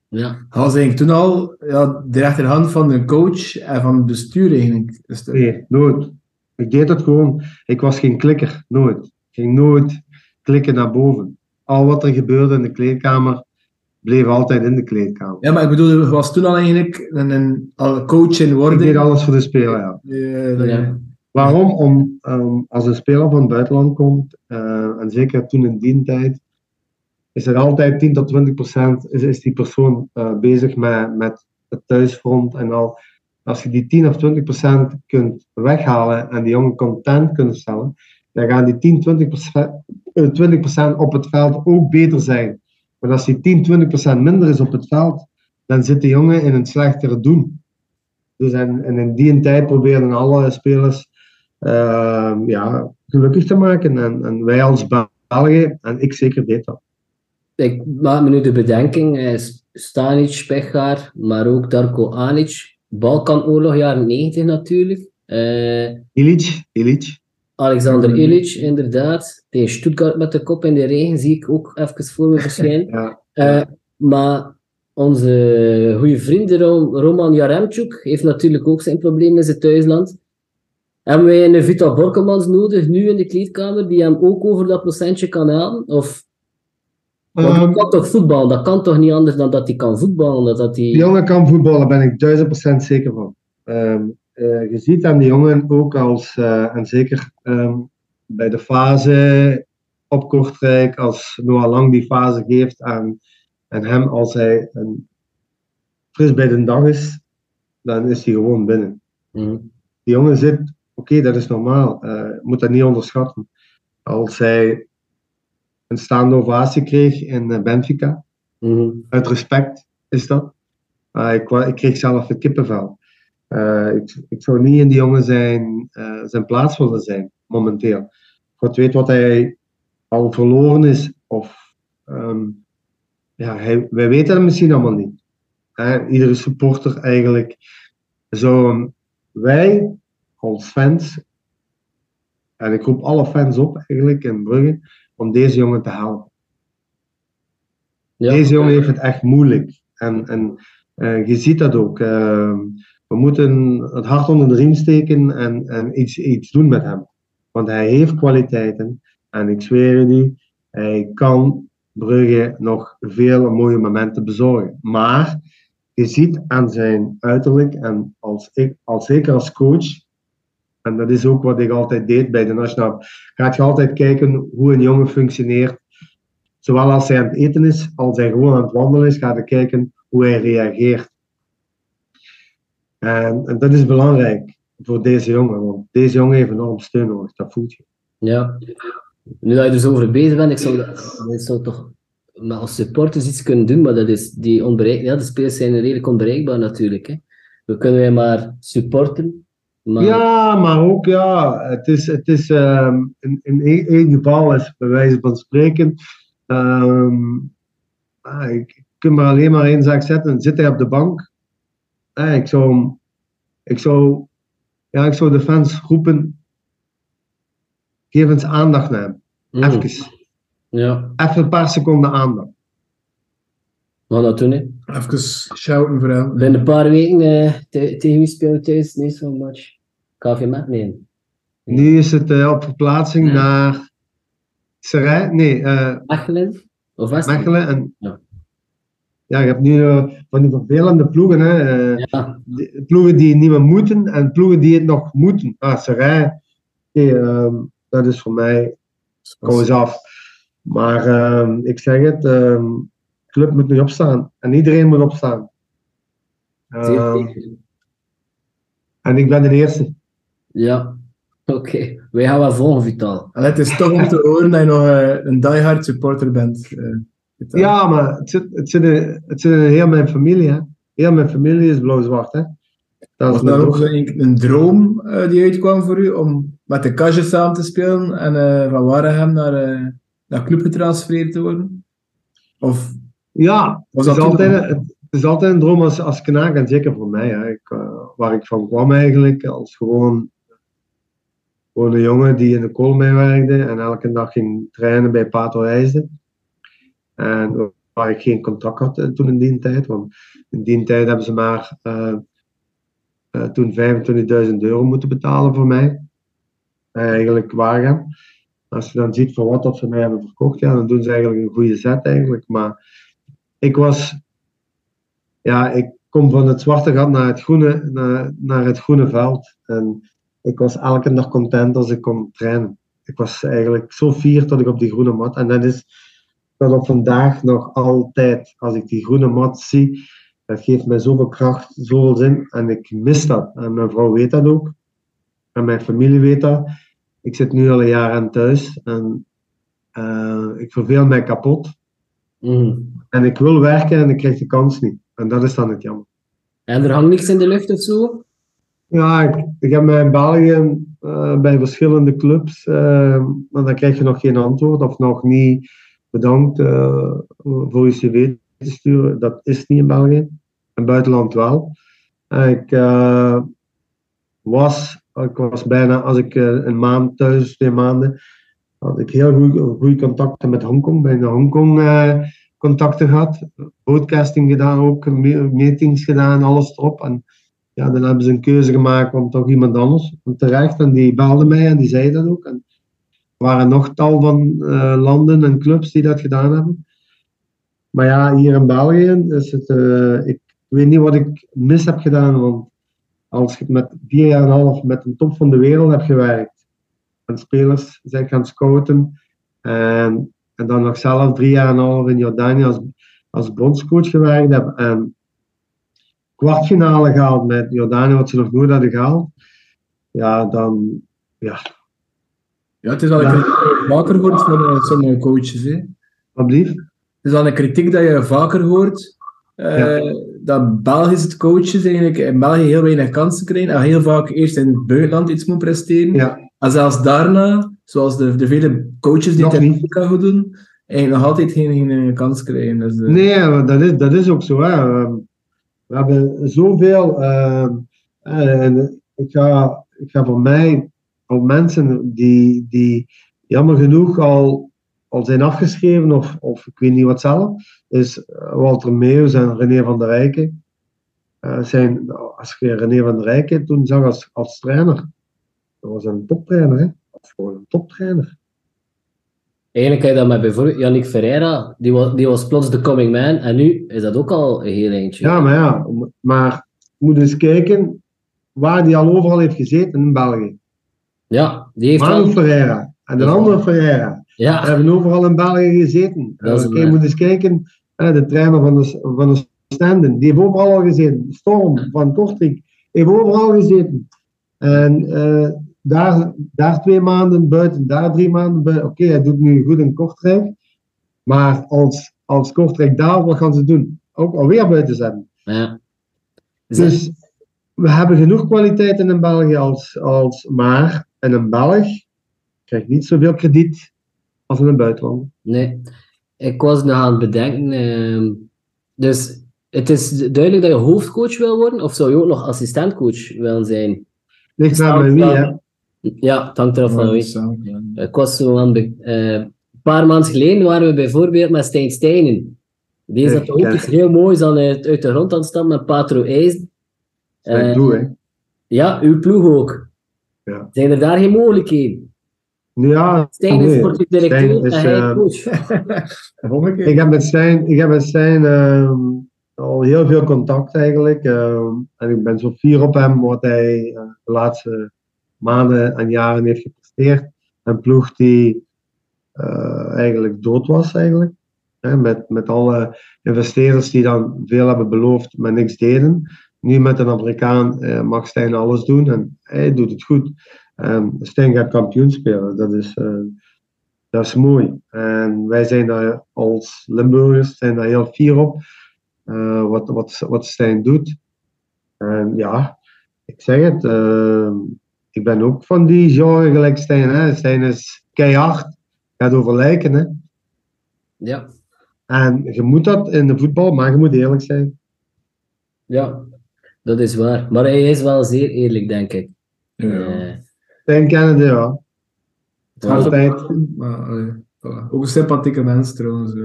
Ja. Hij was eigenlijk toen al ja, de rechterhand van de coach en van het bestuur eigenlijk. Dus dat- Nee, nooit. Ik deed het gewoon. Ik was geen klikker, nooit. Ik ging nooit klikken naar boven. Al wat er gebeurde in de kleedkamer, bleef altijd in de kleedkamer. Ja, maar ik bedoel, er was toen al eigenlijk een, een al coach in Ik wording. deed alles voor de speler, ja. Ja. Waarom? Om, ehm, als een speler van het buitenland komt, eh, en zeker toen in die tijd, is er altijd 10 tot 20 procent is, is die persoon eh, bezig met, met het thuisfront. En al, als je die 10 of 20 procent kunt weghalen en die jongen content kunnen stellen, dan gaan die 10, 20 procent, eh, 20 procent op het veld ook beter zijn. Maar als die 10, 20 procent minder is op het veld, dan zit de jongen in een slechtere doen. Dus en, en in die tijd probeerden alle spelers ehm, ja, gelukkig te maken. En, en wij als Belgen, en ik zeker deed dat. Ik maak me nu de bedenking, eh, Stanic, Pechar, maar ook Darko Anic. Balkanoorlog, jaren 90 natuurlijk. Eh, Ilic, Ilic. Alexander Mhm. Ilic, inderdaad. Tegen Stuttgart met de kop in de regen zie ik ook even voor me verschijnen. Ja. Eh, maar onze goede vriend Ro- Roman Jaremchuk heeft natuurlijk ook zijn probleem in zijn thuisland. Hebben wij een Vital Borkelmans nodig nu in de kleedkamer die hem ook over dat procentje kan halen? Of, want Ehm, kan toch voetballen? Dat kan toch niet anders dan dat hij kan voetballen? Dat, hij... die jongen kan voetballen, ben ik duizend procent zeker van. Eh, je ziet aan die jongen ook als, eh, en zeker ehm, bij de fase op Kortrijk, als Noah Lang die fase geeft aan, aan hem, als hij een, fris bij de dag is, dan is hij gewoon binnen. Mhm. Die jongen zit, oké, dat is normaal. eh, je moet dat niet onderschatten. Als hij een staande ovatie kreeg in eh, Benfica, Mhm. uit respect is dat. Ah, ik, kreeg zelf het kippenvel. Eh, ik, ik zou niet in die jongen zijn, eh, zijn plaats willen zijn, momenteel. God weet wat hij al verloren is, of ehm, ja, hij, wij weten het misschien allemaal niet. Hè, iedere supporter eigenlijk. Zo, wij als fans, en ik roep alle fans op eigenlijk in Brugge, om deze jongen te helpen. Ja. Deze jongen heeft het echt moeilijk. En, en eh, je ziet dat ook. Eh, we moeten het hart onder de riem steken en, iets, iets doen met hem. Want hij heeft kwaliteiten. En ik zweer je die, hij kan Brugge nog veel mooie momenten bezorgen. Maar je ziet aan zijn uiterlijk en als ik, als zeker als coach, en dat is ook wat ik altijd deed bij de Nationaal, gaat je altijd kijken hoe een jongen functioneert zowel als hij aan het eten is, als hij gewoon aan het wandelen is, gaat hij kijken hoe hij reageert. En, en dat is belangrijk voor deze jongen, want deze jongen heeft enorm steun nodig, dat voelt je. Ja. Nu dat je er zo over bezig bent, ik zou, dat, dat zou toch maar als supporters iets kunnen doen, maar dat is die onbereik, ja, de spelers zijn redelijk onbereikbaar natuurlijk. Hè. We kunnen wij maar supporten. Maar... Ja, maar ook ja, het is, het is um, in, in één geval is bij wijze van spreken, um, ah, ik kan maar alleen maar één zaak zetten, zit hij op de bank. Ah, ik, zou, ik, zou, ja, ik zou de fans roepen, geef eens aandacht naar hem. Mm. Even. Ja. Even een paar seconden aandacht. Wat dat doen, hè? Even shouten voor hem. Binnen een paar weken uh, tegen wie spelen thuis? Niet zo'n match. KV Met? Nee. Nu is het uh, op verplaatsing Ja. naar Serij, nee, uh, Mechelen? Of Westen? Mechelen. En, Ja. Ja, je hebt nu uh, van die vervelende ploegen, hè. Uh, Ja. die- ploegen die het niet meer moeten en ploegen die het nog moeten. Ah, Serij, oké, ehm, dat is voor mij, eens af. Maar ehm, ik zeg het, ehm, de club moet nu opstaan. En iedereen moet opstaan. Ehm, en ik ben de eerste. Ja. Oké. Wij gaan wel volgen, Vital. En het is toch om te horen dat je nog eh, een diehard supporter bent. Eh. Ja, maar het zit, het zit, in, het zit in heel mijn familie. Hè. Heel mijn familie is blauw-zwart. Hè. Dat Was is dat ook een, een droom eh, die uitkwam voor u om met de Kastje samen te spelen en eh, van Waregem naar, eh naar club getransfereerd te worden? Of Ja, was het dat is, toen altijd, nog- het is altijd een droom als, als knaak en zeker voor mij. Hè. Ik, eh, waar ik van kwam eigenlijk, als gewoon, gewoon een jongen die in de koolmijn werkte en elke dag ging trainen bij Pato IJsden. En waar ik geen contract had eh, toen in die tijd, want in die tijd hebben ze maar eh, eh, toen 25.000 euro moeten betalen voor mij. Eh, eigenlijk Waregem. Als je dan ziet voor wat dat ze mij hebben verkocht, ja, dan doen ze eigenlijk een goede zet eigenlijk. Maar ik was, ja, ik kom van het zwarte gat naar het groene, naar, naar het groene veld. En ik was elke dag content als ik kon trainen. Ik was eigenlijk zo fier dat ik op die groene mat. En dat is dat op vandaag nog altijd. Als ik die groene mat zie, dat geeft mij zoveel kracht, zoveel zin. En ik mis dat. En mijn vrouw weet dat ook. En mijn familie weet dat. Ik zit nu al een jaar aan thuis. En eh, ik verveel mij kapot. Mhm. En ik wil werken en ik krijg de kans niet. En dat is dan het jammer. En er hangt niks in de lucht of zo? Ja, ik, ik heb mij in België eh, bij verschillende clubs, eh, maar dan krijg je nog geen antwoord of nog niet bedankt eh, voor je cv te sturen. Dat is niet in België. In buitenland wel. Ik eh, was, ik was bijna, als ik eh, een maand thuis, twee maanden, had ik heel goede contacten met Hongkong. Bijna Hongkong contacten gehad. Broadcasting gedaan ook, me- meetings gedaan, alles erop. En ja, dan hebben ze een keuze gemaakt om toch iemand anders. En terecht, en die belde mij en die zei dat ook. Waren nog tal van eh, landen en clubs die dat gedaan hebben. Maar ja, hier in België is het. eh, ik weet niet wat ik mis heb gedaan, want als je met vier jaar en een half met de top van de wereld hebt gewerkt, en spelers zijn gaan scouten, en, en dan nog zelf drie jaar en een half in Jordanië als, als bondscoach gewerkt heb, en kwartfinale gehaald met Jordanië, wat ze nog nooit hadden gehaald, ja, dan, ja, Ja, het is wel een Ja. kritiek dat je vaker hoort van eh, sommige coaches. Hè. Het is wel een kritiek dat je vaker hoort. eh, Dat Belgische coaches eigenlijk in België heel weinig kansen krijgen. En heel vaak eerst in het buitenland iets moeten presteren. Ja, En zelfs daarna, zoals de, de vele coaches die het. Amerika goed doen, eigenlijk nog altijd geen, geen eh, kans krijgen. Dus, eh, Nee, dat is, dat is ook zo. Hè. We hebben zoveel. eh, en ik, ga, ik ga voor mij al mensen die, die jammer genoeg al, al zijn afgeschreven, of, of ik weet niet wat zelf, is Walter Meeuws en René van der Rijken. Eh, zijn, als je René van der Rijken toen zag als, als trainer, dat was een toptrainer. Hè? Was gewoon een toptrainer. Eigenlijk kan je dat met bijvoorbeeld Yannick Ferreira, die was, die was plots de coming man, en nu is dat ook al een heel eindje. Ja, maar ja, maar je moet eens kijken waar die al overal heeft gezeten in België. Ja, die heeft. Ferreira en de andere Ferreira Ja, hebben overal in België gezeten. Dat is Eh, moet eens kijken, de trainer van de, van de Stenden, die heeft overal al gezeten. Storm van Kortrijk, Ik heb overal gezeten. En eh, daar, daar twee maanden buiten, daar drie maanden buiten. Oké, hij doet nu goed in Kortrijk. Maar als, als Kortrijk daar, wat gaan ze doen? Ook alweer buiten zetten. Ja. Dus we hebben genoeg kwaliteiten in België als, als maar. En een Belg krijgt niet zoveel krediet als in een buitenland. Nee, ik was nog aan het bedenken. ehm, dus het is duidelijk dat je hoofdcoach wil worden, of zou je ook nog assistentcoach willen zijn? Ligt naar bij wie, hè? Ja, het hangt eraf van Ja, wie. ja. Ik was zo aan be- eh, een paar maanden geleden waren we bijvoorbeeld met Stijn Steinen. Die is dat ook iets heel moois aan uit, uit de grond aan het stammen met Patro. Zijn Eh, hè? Ja, uw ploeg ook. Ja. Zijn er daar geen mogelijkheden? Ja, Stijn is sportief directeur is, en hij eh, coach. Ik heb met Stijn, ik heb met Stijn ehm, al heel veel contact eigenlijk. ehm, en ik ben zo fier op hem wat hij eh, de laatste maanden en jaren heeft gepresteerd. Een ploeg die eh, eigenlijk dood was eigenlijk. Met, met alle investeerders die dan veel hebben beloofd, maar niks deden. Nu met een Amerikaan eh, mag Stijn alles doen en hij doet het goed. Ehm Stijn gaat kampioen spelen. Dat is, eh, dat is mooi. En wij zijn daar als Limburgers zijn daar heel fier op. eh, wat, wat, wat Stijn doet. En ja, ik zeg het. eh, ik ben ook van die genre gelijk Stijn. Hè. Stijn is keihard. Gaat over lijken. Hè. Ja, En je moet dat in de voetbal, maar je moet eerlijk zijn. ja, dat is waar. Maar hij is wel zeer eerlijk, denk ik. Ja. Eh, Stijn kennende, ja. Altijd. Maar, allee, voilà. Ook een sympathieke mens trouwens. eh.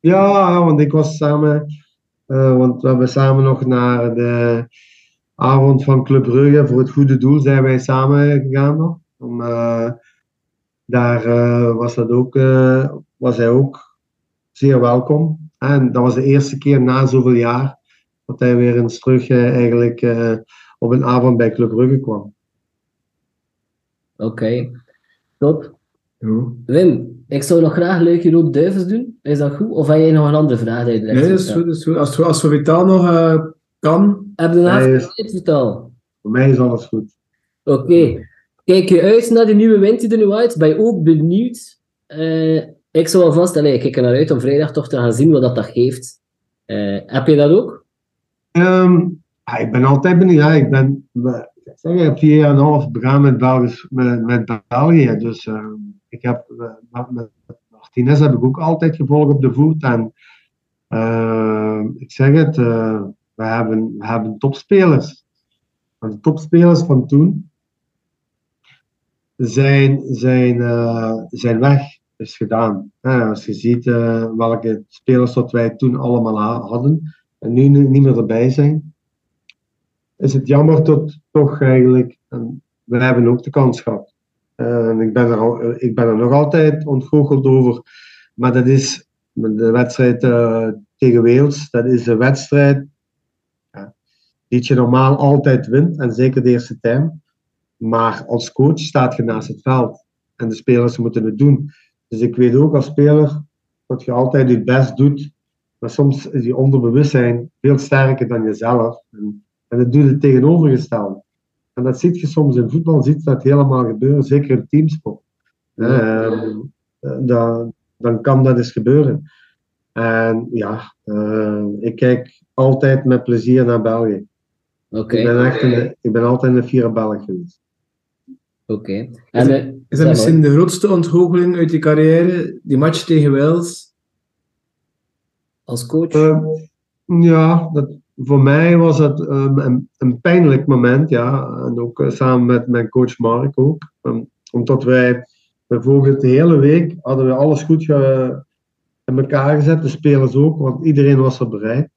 Ja, want ik was samen, eh, want we hebben samen nog naar de avond van Club Brugge voor het goede doel zijn wij samen gegaan nog. Om, eh, daar eh, was, dat ook, eh, was hij ook zeer welkom. En dat was de eerste keer na zoveel jaar dat hij weer eens terug eh, eigenlijk eh, op een avond bij Club Brugge kwam. Oké, top. Ja. Wim, ik zou nog graag Leukje Rood Duivels doen. Is dat goed? Of heb jij nog een andere vraag? die Nee, dat is goed. Dat is goed. Als, als we Vitaal nog eh, kan. Heb je een avond vertel? Voor mij is alles goed. Oké. Kijk je uit naar de nieuwe wind die er nu uit? Ben je ook benieuwd? Eh, ik zou alvast, allee, ik kijk er naar uit om vrijdag toch te gaan zien wat dat, dat geeft. Eh, heb je dat ook? Ehm, ik ben altijd benieuwd. Ja, ik ben, zeg, ik heb vier jaar en half begaan met, met, België. Dus ehm, ik heb, met, Martinez heb ik ook altijd gevolgd op de voet. En ehm, ik zeg het, eh, we, hebben, we hebben topspelers. De topspelers van toen zijn, zijn, eh, zijn weg, is gedaan. Als je ziet eh, welke spelers dat wij toen allemaal ha- hadden en nu ni- niet meer erbij zijn, is het jammer tot toch eigenlijk. En we hebben ook de kans gehad. Eh, ik ben, er ik ben er nog altijd ontgoocheld over. Maar dat is de wedstrijd eh, tegen Wales. Dat is een wedstrijd ja, die je normaal altijd wint. En zeker de eerste time. Maar als coach staat je naast het veld. En de spelers moeten het doen. Dus ik weet ook als speler dat je altijd je best doet. Maar soms is je onderbewustzijn veel sterker dan jezelf. En, en dat doet het tegenovergestelde. En dat zie je soms in voetbal, ziet dat helemaal gebeuren, zeker in teamsport. Ehm, eh, dan, dan kan dat eens gebeuren. En ja, eh, ik kijk altijd met plezier naar België. Oké, Ik, ben echt een, ik ben altijd een fiere Belg geweest. oké. Is En, eh, is zeg dat misschien maar. de grootste ontgoocheling uit je carrière? Die match tegen Wales? Als coach? Ehm, ja, dat, voor mij was het ehm, een, pijnlijk moment, ja. En ook eh, samen met mijn coach Mark ook. Ehm, omdat wij bijvoorbeeld de hele week hadden we alles goed ge- in elkaar gezet, de spelers ook, want iedereen was er bereid.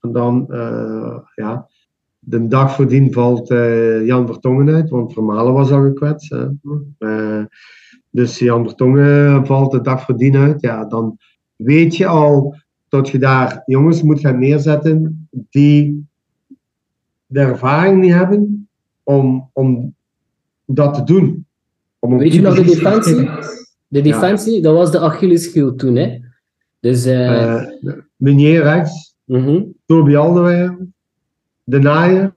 En dan, eh, ja, de dag voordien valt eh, Jan Vertongen uit, want Vermalen was al gekwetst. Hè. Dus Jan Vertongen valt de dag voordien uit. Ja, dan weet je al dat je daar jongens moet gaan neerzetten die de ervaring niet hebben om, om dat te doen. Om Weet je nog de defensie? De defensie, dat was de Achilleshiel toen, hè? Dus, Meunier rechts, mhm. Toby Alderweireld, De Naaier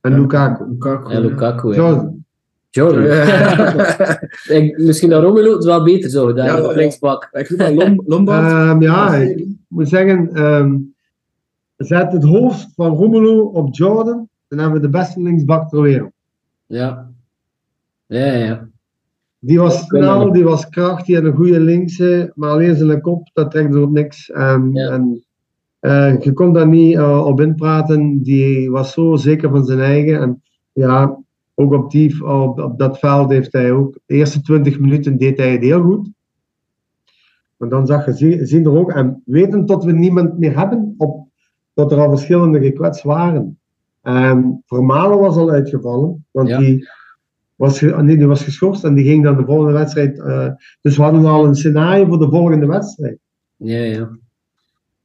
En Lukaku. Lukaku. En Lukaku, ja. Jordan. Jordan. Ik- misschien dat Romelu het wel beter zou gedaan, Ja, op linksbak. Ik vind dat Lombard. Ehm, ja, ik moet zeggen, ehm, zet het hoofd van Romelu op Jordan, dan hebben we de beste linksbak ter wereld. Ja. Ja, ja. Die was snel, die was krachtig, die had een goede linkse, maar alleen zijn kop, dat trekt er op niks. En, Ja. en eh, je kon daar niet eh, op inpraten, die was zo zeker van zijn eigen. En ja, ook op, die, op, op dat veld heeft hij ook, de eerste 20 minuten deed hij het heel goed. Maar dan zag je, zie, zien er ook, en weten dat we niemand meer hebben, op, dat er al verschillende gekwetst waren. En Vermalen was al uitgevallen, want Ja. die, was, ge- nee, die was geschorst en die ging dan de volgende wedstrijd. eh, dus we hadden al een scenario voor de volgende wedstrijd. Ja, ja.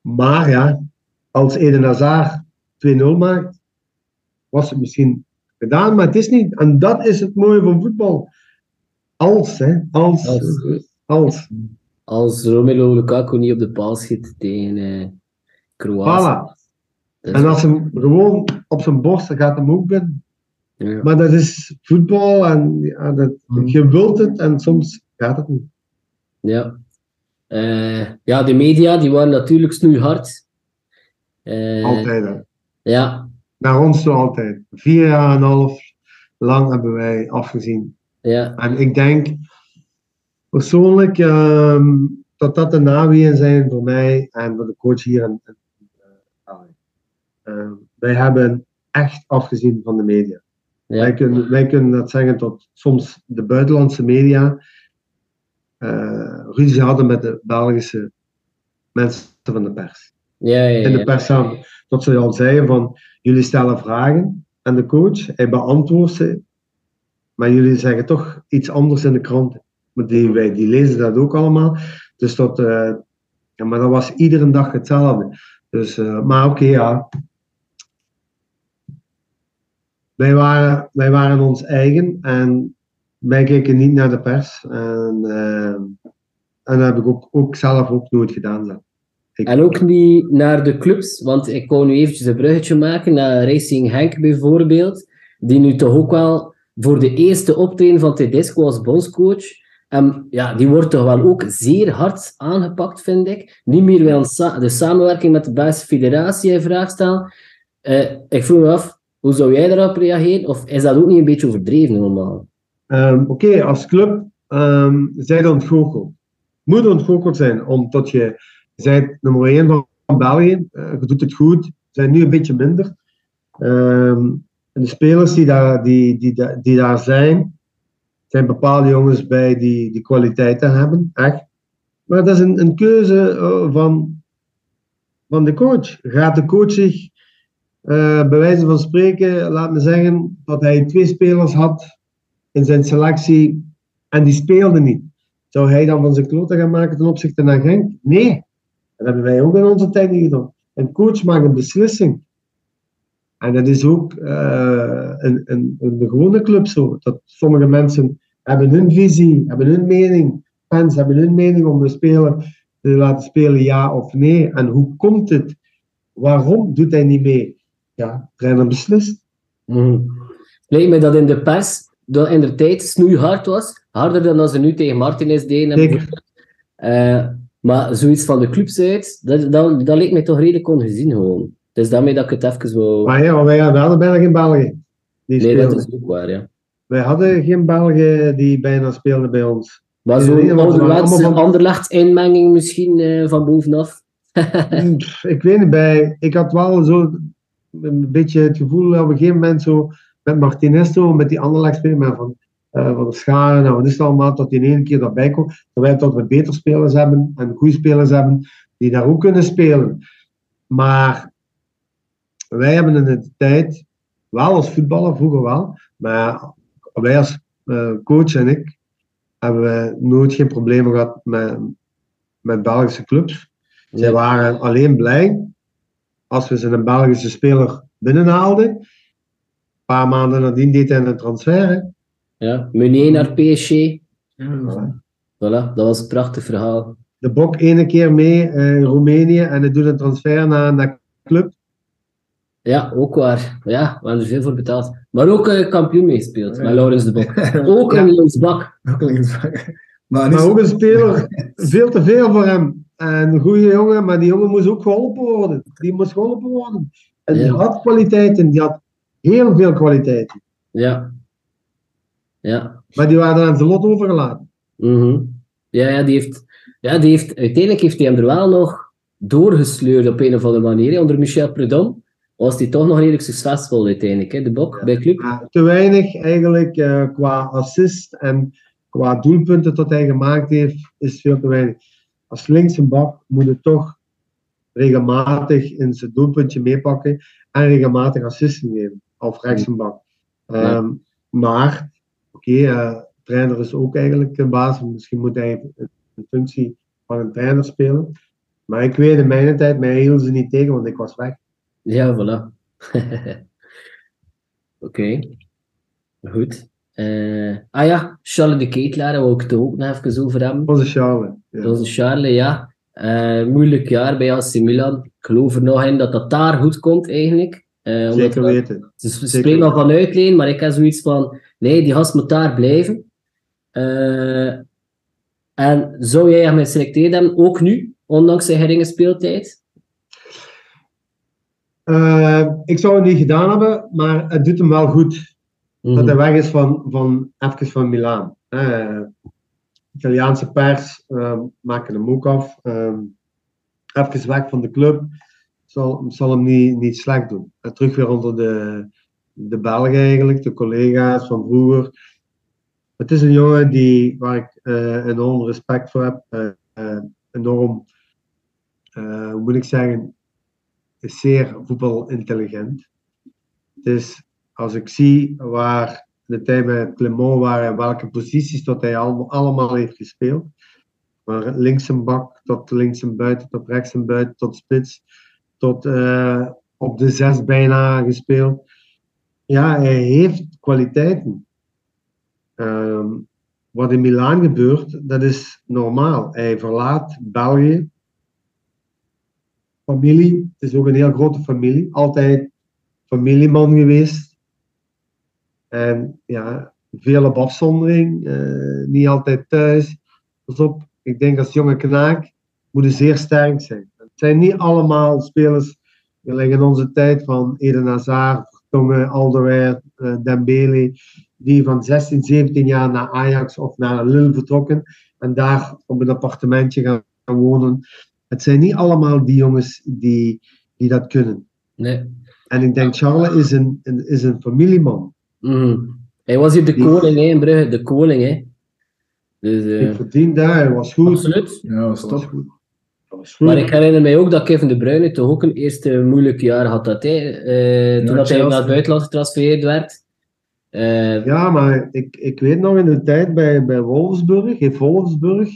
Maar ja, als Eden Hazard 2-0 maakt, was het misschien gedaan, maar het is niet. En dat is het mooie van voetbal. Als, hè, als, Als. als. Als Romelu Lukaku niet op de paal schiet tegen eh Kroatië. Voilà. En als hem gewoon op zijn borst, dan gaat hem ook binnen. ja. Maar dat is voetbal en ja, dat, je wilt het en soms gaat het niet. Ja. Eh, ja, de media die waren natuurlijk snoeihard. Eh, Altijd. Hè. Ja, Naar ons toe altijd. Vier jaar en een half lang hebben wij afgezien. ja, En ik denk persoonlijk ehm, dat dat de naweeën zijn voor mij en voor de coach hier. En, en, eh, Ehm, wij hebben echt afgezien van de media. Wij, ja, kunnen, wij kunnen dat zeggen tot soms de buitenlandse media eh ruzie hadden met de Belgische mensen van de pers. ja, ja, In de ja. pers samen. Dat ze al zeiden van, jullie stellen vragen aan de coach, hij beantwoordt ze, maar jullie zeggen toch iets anders in de krant. Maar die, wij, die lezen dat ook allemaal. Dus dat, eh, ja, maar dat was iedere dag hetzelfde. Dus, eh, maar oké, ja. Wij waren, wij waren ons eigen en wij keken niet naar de pers. En, eh, en dat heb ik ook, ook zelf ook nooit gedaan. Zo. En ook niet naar de clubs, want ik wou nu eventjes een bruggetje maken naar Racing Henk bijvoorbeeld, die nu toch ook wel voor de eerste optreden van Tedesco als bondscoach, en ja, die wordt toch wel ook zeer hard aangepakt, vind ik. Niet meer wil de samenwerking met de Belgische federatie in vraag stellen. Eh, ik vroeg me af, hoe zou jij daarop reageren? Of is dat ook niet een beetje overdreven normaal? Ehm, Oké, als club ehm zij ontgoocheld. Moet ontgoocheld zijn, omdat je, bent nummer 1 van van België, eh, je doet het goed, zijn nu een beetje minder. Ehm, en de spelers die daar, die, die, die daar zijn, zijn bepaalde jongens bij die, die kwaliteiten hebben, echt. Maar dat is een, een keuze eh, van, van de coach. Gaat de coach zich, eh, bij wijze van spreken, laat me zeggen, dat hij twee spelers had in zijn selectie en die speelden niet. Zou hij dan van zijn kloten gaan maken ten opzichte naar Genk? Nee. Dat hebben wij ook in onze tijd niet gedaan. Een coach maakt een beslissing. En dat is ook eh, in, in, in de gewone club zo. Dat sommige mensen hebben hun visie, hebben hun mening. Fans hebben hun mening om de speler te laten spelen, ja of nee. En hoe komt het? Waarom doet hij niet mee? Ja, trainer beslist. Mhm. Lijkt me dat in de pers dat in de tijd snoeihard was. Harder dan als ze nu tegen Martinez deden. Maar zoiets van de clubs uit, dat, dat, dat leek mij toch redelijk ongezien gewoon. Dus daarmee dat ik het even wil... Maar ja, wij hadden bijna geen Belgen. Die nee, dat is ook waar, ja. Wij hadden geen Belgen die bijna speelden bij ons. Maar zo'n ouderwetse van- Anderlecht-inmenging misschien eh, van bovenaf. Mm, ik weet niet, bij, ik had wel zo een beetje het gevoel op een gegeven moment zo met Martinez zo, met die andere speler, maar van, eh, van de scharen en wat is het allemaal, dat die in één keer daarbij komt. Terwijl dat we beter spelers hebben en goede spelers hebben die daar ook kunnen spelen. Maar wij hebben in de tijd, wel als voetballer, vroeger wel, maar wij als eh, coach en ik, hebben we nooit geen problemen gehad met, met Belgische clubs. Zij waren alleen blij als we ze een Belgische speler binnenhaalden. Een paar maanden nadien deed hij een transfer. Ja, Meunier naar PSG. Ja. Voilà, dat was een prachtig verhaal. De Bok ene keer mee eh, in Roemenië en hij doet een transfer naar, naar club. Ja, ook waar. Ja, we hebben er veel voor betaald. Maar ook eh, kampioen meespeelt, Ja. met Laurens de Bok. Ook Ja. een linksbak. Ook. Maar, Maar ook een speler, veel te veel voor hem. En een goede jongen, maar die jongen moest ook geholpen worden. Die moest geholpen worden. En die Ja. had kwaliteiten, die had heel veel kwaliteiten. Ja. Ja. Maar die waren aan zijn lot overgelaten. Mhm. Ja, ja, die heeft, ja, die heeft, uiteindelijk heeft hij hem er wel nog doorgesleurd op een of andere manier. hè. Onder Michel Prudhomme was hij toch nog redelijk succesvol uiteindelijk, hè, de Bok, Ja. bij Club. Te weinig eigenlijk eh, qua assist en qua doelpunten dat hij gemaakt heeft, is veel te weinig. Als linkse bak moet het toch regelmatig in zijn doelpuntje meepakken en regelmatig assisten geven. Of rechtse bak. Ja. Ehm, maar, oké, eh, trainer is ook eigenlijk een baas. Misschien moet hij een functie van een trainer spelen. Maar ik weet in mijn tijd, mij hielden ze niet tegen, want ik was weg. Ja, voilà. Oké. Goed. Eh, ah ja, Charles de Ketelaar, daar wil ik het ook nog even over hebben. Onze Charles. Ja. Dat is Charles, ja. Eh, moeilijk jaar bij AC Milan. Ik geloof er nog in dat dat daar goed komt, eigenlijk. Zeker dat- weten. Ze spreken al weten. van uitleen, maar ik heb zoiets van: nee, die gast moet daar blijven. Eh, en zou jij hem geselecteerd hebben, ook nu, ondanks zijn geringe speeltijd? Eh, ik zou het niet gedaan hebben, maar het doet hem wel goed dat Mhm. hij weg is van, van even van Milaan. Eh, Italiaanse pers maken hem ook af. Even weg van de club zal, zal hem niet, niet slecht doen. En terug weer onder de, de Belgen eigenlijk, de collega's van vroeger. Het is een jongen die, waar ik eh, enorm respect voor heb. Eh, eh, enorm, hoe moet ik zeggen, is zeer voetbalintelligent. Dus als ik zie waar de tijd bij Clement waren en welke posities dat hij allemaal, heeft gespeeld. Maar links een bak, tot links een buiten, tot rechts een buiten, tot spits, tot op de zes bijna gespeeld. Ja, hij heeft kwaliteiten. Ehm, wat in Milaan gebeurt, dat is normaal. Hij verlaat België. Familie, het is ook een heel grote familie. Altijd familieman geweest. En ja, veel op afzondering, eh, niet altijd thuis. Pas op, ik denk als jonge knaak moeten zeer sterk zijn. Het zijn niet allemaal spelers, in onze tijd van Eden Hazard, Vertongen, Alderweireld, eh, Dembele, die van 16, 17 jaar naar Ajax of naar Lille vertrokken en daar op een appartementje gaan wonen. Het zijn niet allemaal die jongens die, die dat kunnen. Nee. En ik denk, Charles is een, een- is een familieman. Mhm. Hij was hier de Die- koning hè, in Brugge, de koning. Hè. Dus, eh, Ik verdien daar, hij was goed. absoluut. Ja, was top. goed. Hij. Maar ik herinner mij ook dat Kevin De Bruyne toch ook een eerste moeilijk jaar had. Dat. Eh, toen dat hij naar het buitenland getransfereerd werd. Eh, Ja, maar ik, ik weet nog in de tijd bij, bij Wolfsburg, heeft Wolfsburg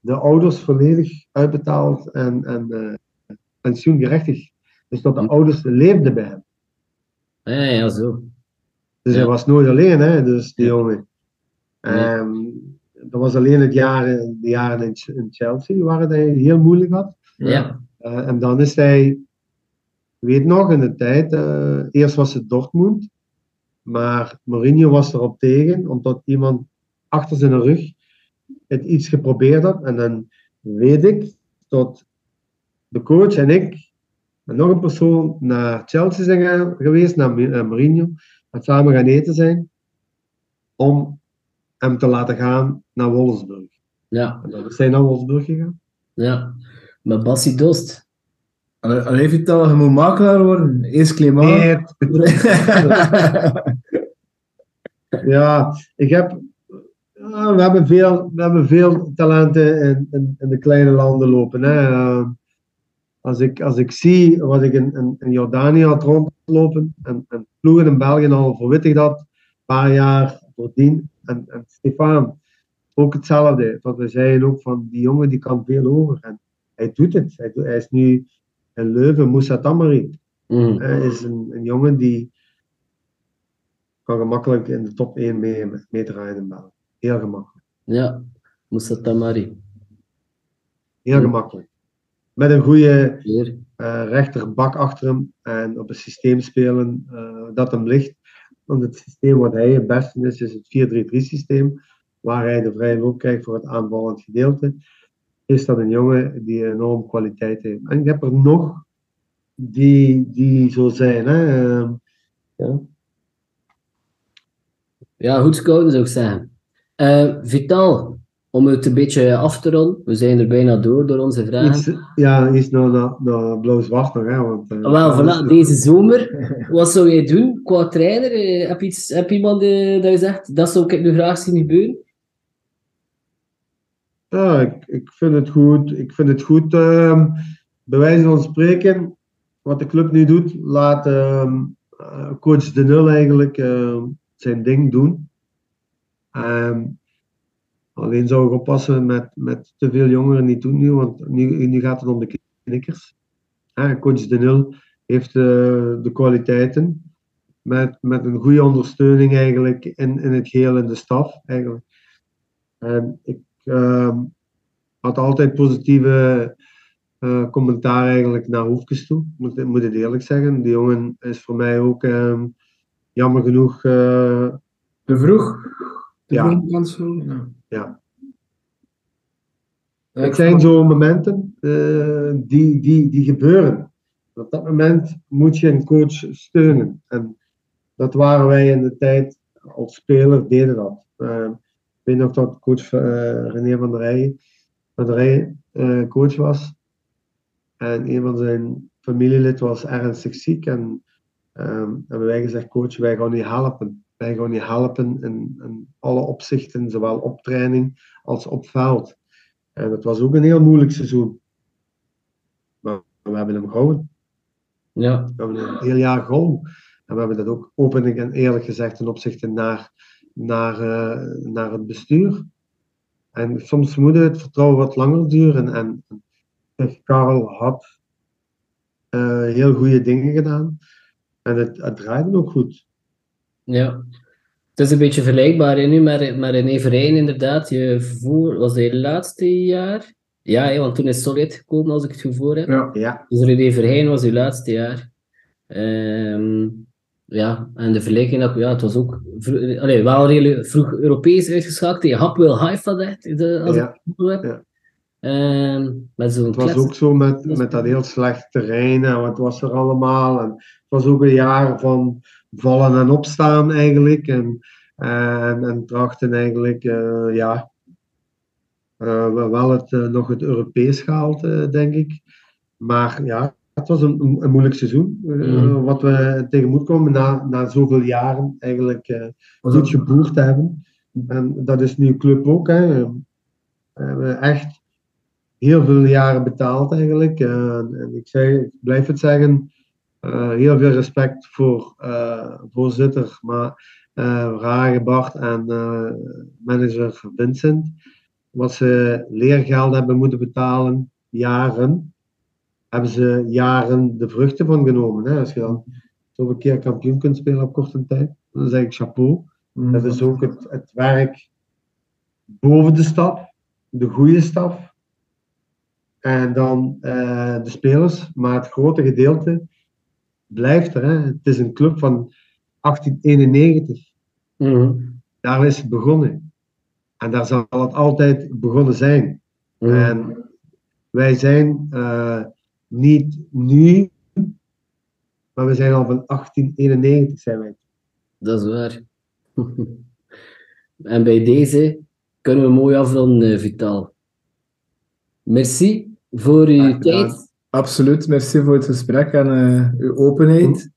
de ouders volledig uitbetaald en, en pensioengerechtig. Dus dat de ouders leefden bij hem. ja, ja, zo. Dus Ja. hij was nooit alleen, hè, dus die jongen. Ehm, dat was alleen het jaar, de jaren in, in Chelsea, waar hij heel moeilijk had. Ja. Eh, en dan is hij, weet nog in de tijd, eh, eerst was het Dortmund, maar Mourinho was erop tegen, omdat iemand achter zijn rug het iets geprobeerd had. En dan weet ik dat de coach en ik en nog een persoon naar Chelsea zijn geweest, naar eh, Mourinho, en samen gaan eten zijn, om hem te laten gaan naar Wolfsburg. Ja. En dan is hij naar Wolfsburg gegaan. ja. Maar Bassi Dost. Allee, heeft het al, je moet makelaar worden. Eerst Clément. Nee, Ja, ik heb, we, hebben veel, we hebben veel talenten in, in, in de kleine landen lopen. Hè. Eh, Als, ik, als ik zie wat ik in, in, in Jordanië had rondlopen en, en ploegen in België al verwittigd had, een paar jaar voordien. En, en Stefan, ook hetzelfde. Dat we zeiden ook van die jongen die kan veel hoger. En hij doet het. Hij, doet- hij is nu in Leuven, Moussa Tamari. Mhm. Hij is een, een jongen die kan gemakkelijk in de top 1 mee, meedraaien in België. Heel gemakkelijk. Ja. Moussa Tamari. Heel Hmm. gemakkelijk. met een goede eh, rechterbak achter hem en op een systeem spelen eh, dat hem ligt. Want het systeem wat hij het beste is, is het 4-3-3 systeem, waar hij de vrije loop krijgt voor het aanvallend gedeelte. Is dat een jongen die enorm kwaliteit heeft. En ik heb er nog die, die zo zijn. Hè? Ehm, ja. Ja, goed scouten zou ik zeggen. Eh, Vital, om het een beetje af te ronden. We zijn er bijna door door onze vragen. Iets, ja, iets naar, naar, naar blauw-zwart nog. Hè? Want, eh, Wel, voilà, deze zomer, wat zou jij doen qua trainer? Eh, Heb je, iets, heb je iemand eh, dat je zegt, dat zou ik nu graag zien gebeuren? Ja, ik, ik vind het goed. Ik vind het goed, ehm, bij wijze van spreken, wat de club nu doet, laat ehm, eh, coach De Nul eigenlijk ehm, zijn ding doen. Alleen zou ik oppassen met, met te veel jongeren niet doen nu, want nu, nu gaat het om de knikkers. Hè, coach De Nul heeft eh, de kwaliteiten met, met een goede ondersteuning eigenlijk in, in het geheel in de staf eigenlijk. En ik ehm, had altijd positieve eh, commentaar eigenlijk naar Hoefkes toe, moet, ik- moet ik eerlijk zeggen. Die jongen is voor mij ook ehm, jammer genoeg, eh, Te vroeg? Te Ja. vroeg? Ja. Het zijn zo momenten eh, die, die, die gebeuren. Op dat moment moet je een coach steunen. En dat waren wij in de tijd als speler, deden dat. Eh, ik weet nog dat coach eh, René van der Rijen, van der Rijen eh, coach was. En een van zijn familielid was ernstig ziek. En ehm, hebben wij gezegd, coach, wij gaan niet helpen. Wij gaan niet helpen in, in alle opzichten, zowel op training als op veld. En het was ook een heel moeilijk seizoen. Maar we hebben hem gehouden. Ja, We hebben een heel jaar gehouden. En we hebben dat ook openlijk en eerlijk gezegd ten opzichte naar, naar, eh, naar het bestuur. En soms moet het vertrouwen wat langer duren. En, en Karel had eh, heel goede dingen gedaan. En het, het draaide ook goed. Ja. Het is een beetje vergelijkbaar hè, nu met, met René Verheyen, inderdaad. Je voor, was hij laatste jaar? Ja, hè, want toen is Solid gekomen, als ik het goed voor heb. Ja. Ja, Dus René was uw laatste jaar. Ehm, ja, en de vergelijking, dat, ja, het was ook vro- allee, wel heel vroeg Europees uitgeschakeld tegen Hapwell Haifa, dacht ik, de- als Ja, ik het goed heb. ja. Ehm, met zo'n Het was klets- ook zo met, met dat heel slecht terrein en wat was er allemaal. En het was ook een jaar van vallen en opstaan eigenlijk. En, en, en trachten eigenlijk, eh, ja, eh, wel- het, eh, nog het Europees gehaald, eh, denk ik. Maar ja, het was een, een, moeilijk seizoen. Wat we tegen moeten komen na, na zoveel jaren eigenlijk goed geboerd hebben. En dat is nu club ook. Hè. We hebben echt heel veel jaren betaald eigenlijk. En ik, zeg, ik blijf het zeggen, heel veel respect voor eh, voorzitter maar, eh Rage Bart en eh, manager Vincent. Wat ze leergeld hebben moeten betalen, jaren, hebben ze jaren de vruchten van genomen. Hè. Als je dan zoveel keer kampioen kunt spelen op korte tijd, dan zeg ik chapeau. Mm. Dat is ook het, het werk boven de stap, de goede staf. En dan eh, de spelers. Maar het grote gedeelte blijft er. Hè. Het is een club van 1891. Mhm. Daar is het begonnen. En daar zal het altijd begonnen zijn. Mhm. En wij zijn eh, niet nu, maar we zijn al van 1891 zijn wij. Dat is waar. en bij deze kunnen we mooi afronden, eh, Vital. Merci voor uw tijd. Absoluut, merci voor het gesprek en eh, uw openheid.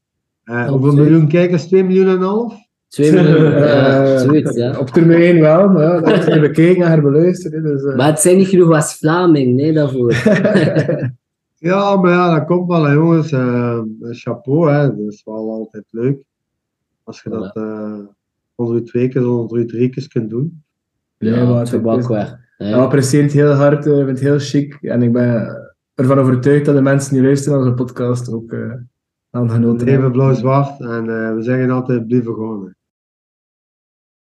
Eh, Oh, hoeveel miljoen kijkers? 2 miljoen en een half? Twee minuten, ja, Eh, zoiets, ja. Op termijn wel, maar ja, dat is bekeken en herbeluisterd. Dus, eh. Maar het zijn niet genoeg West-Vlaming, nee, daarvoor. Ja, maar ja, dat komt wel, hè, jongens. Eh, chapeau, hè. Dat is wel altijd leuk. Als je dat eh onder je twee keer, onder je drie keer kunt doen. Ja, Ja, maar het is hè. Ja, heel hard, ik vind het heel chic. En ik ben ervan overtuigd dat de mensen die luisteren naar onze podcast ook eh aan genoten hebben. blauw-zwart. En eh, we zeggen altijd, blijven gewoon.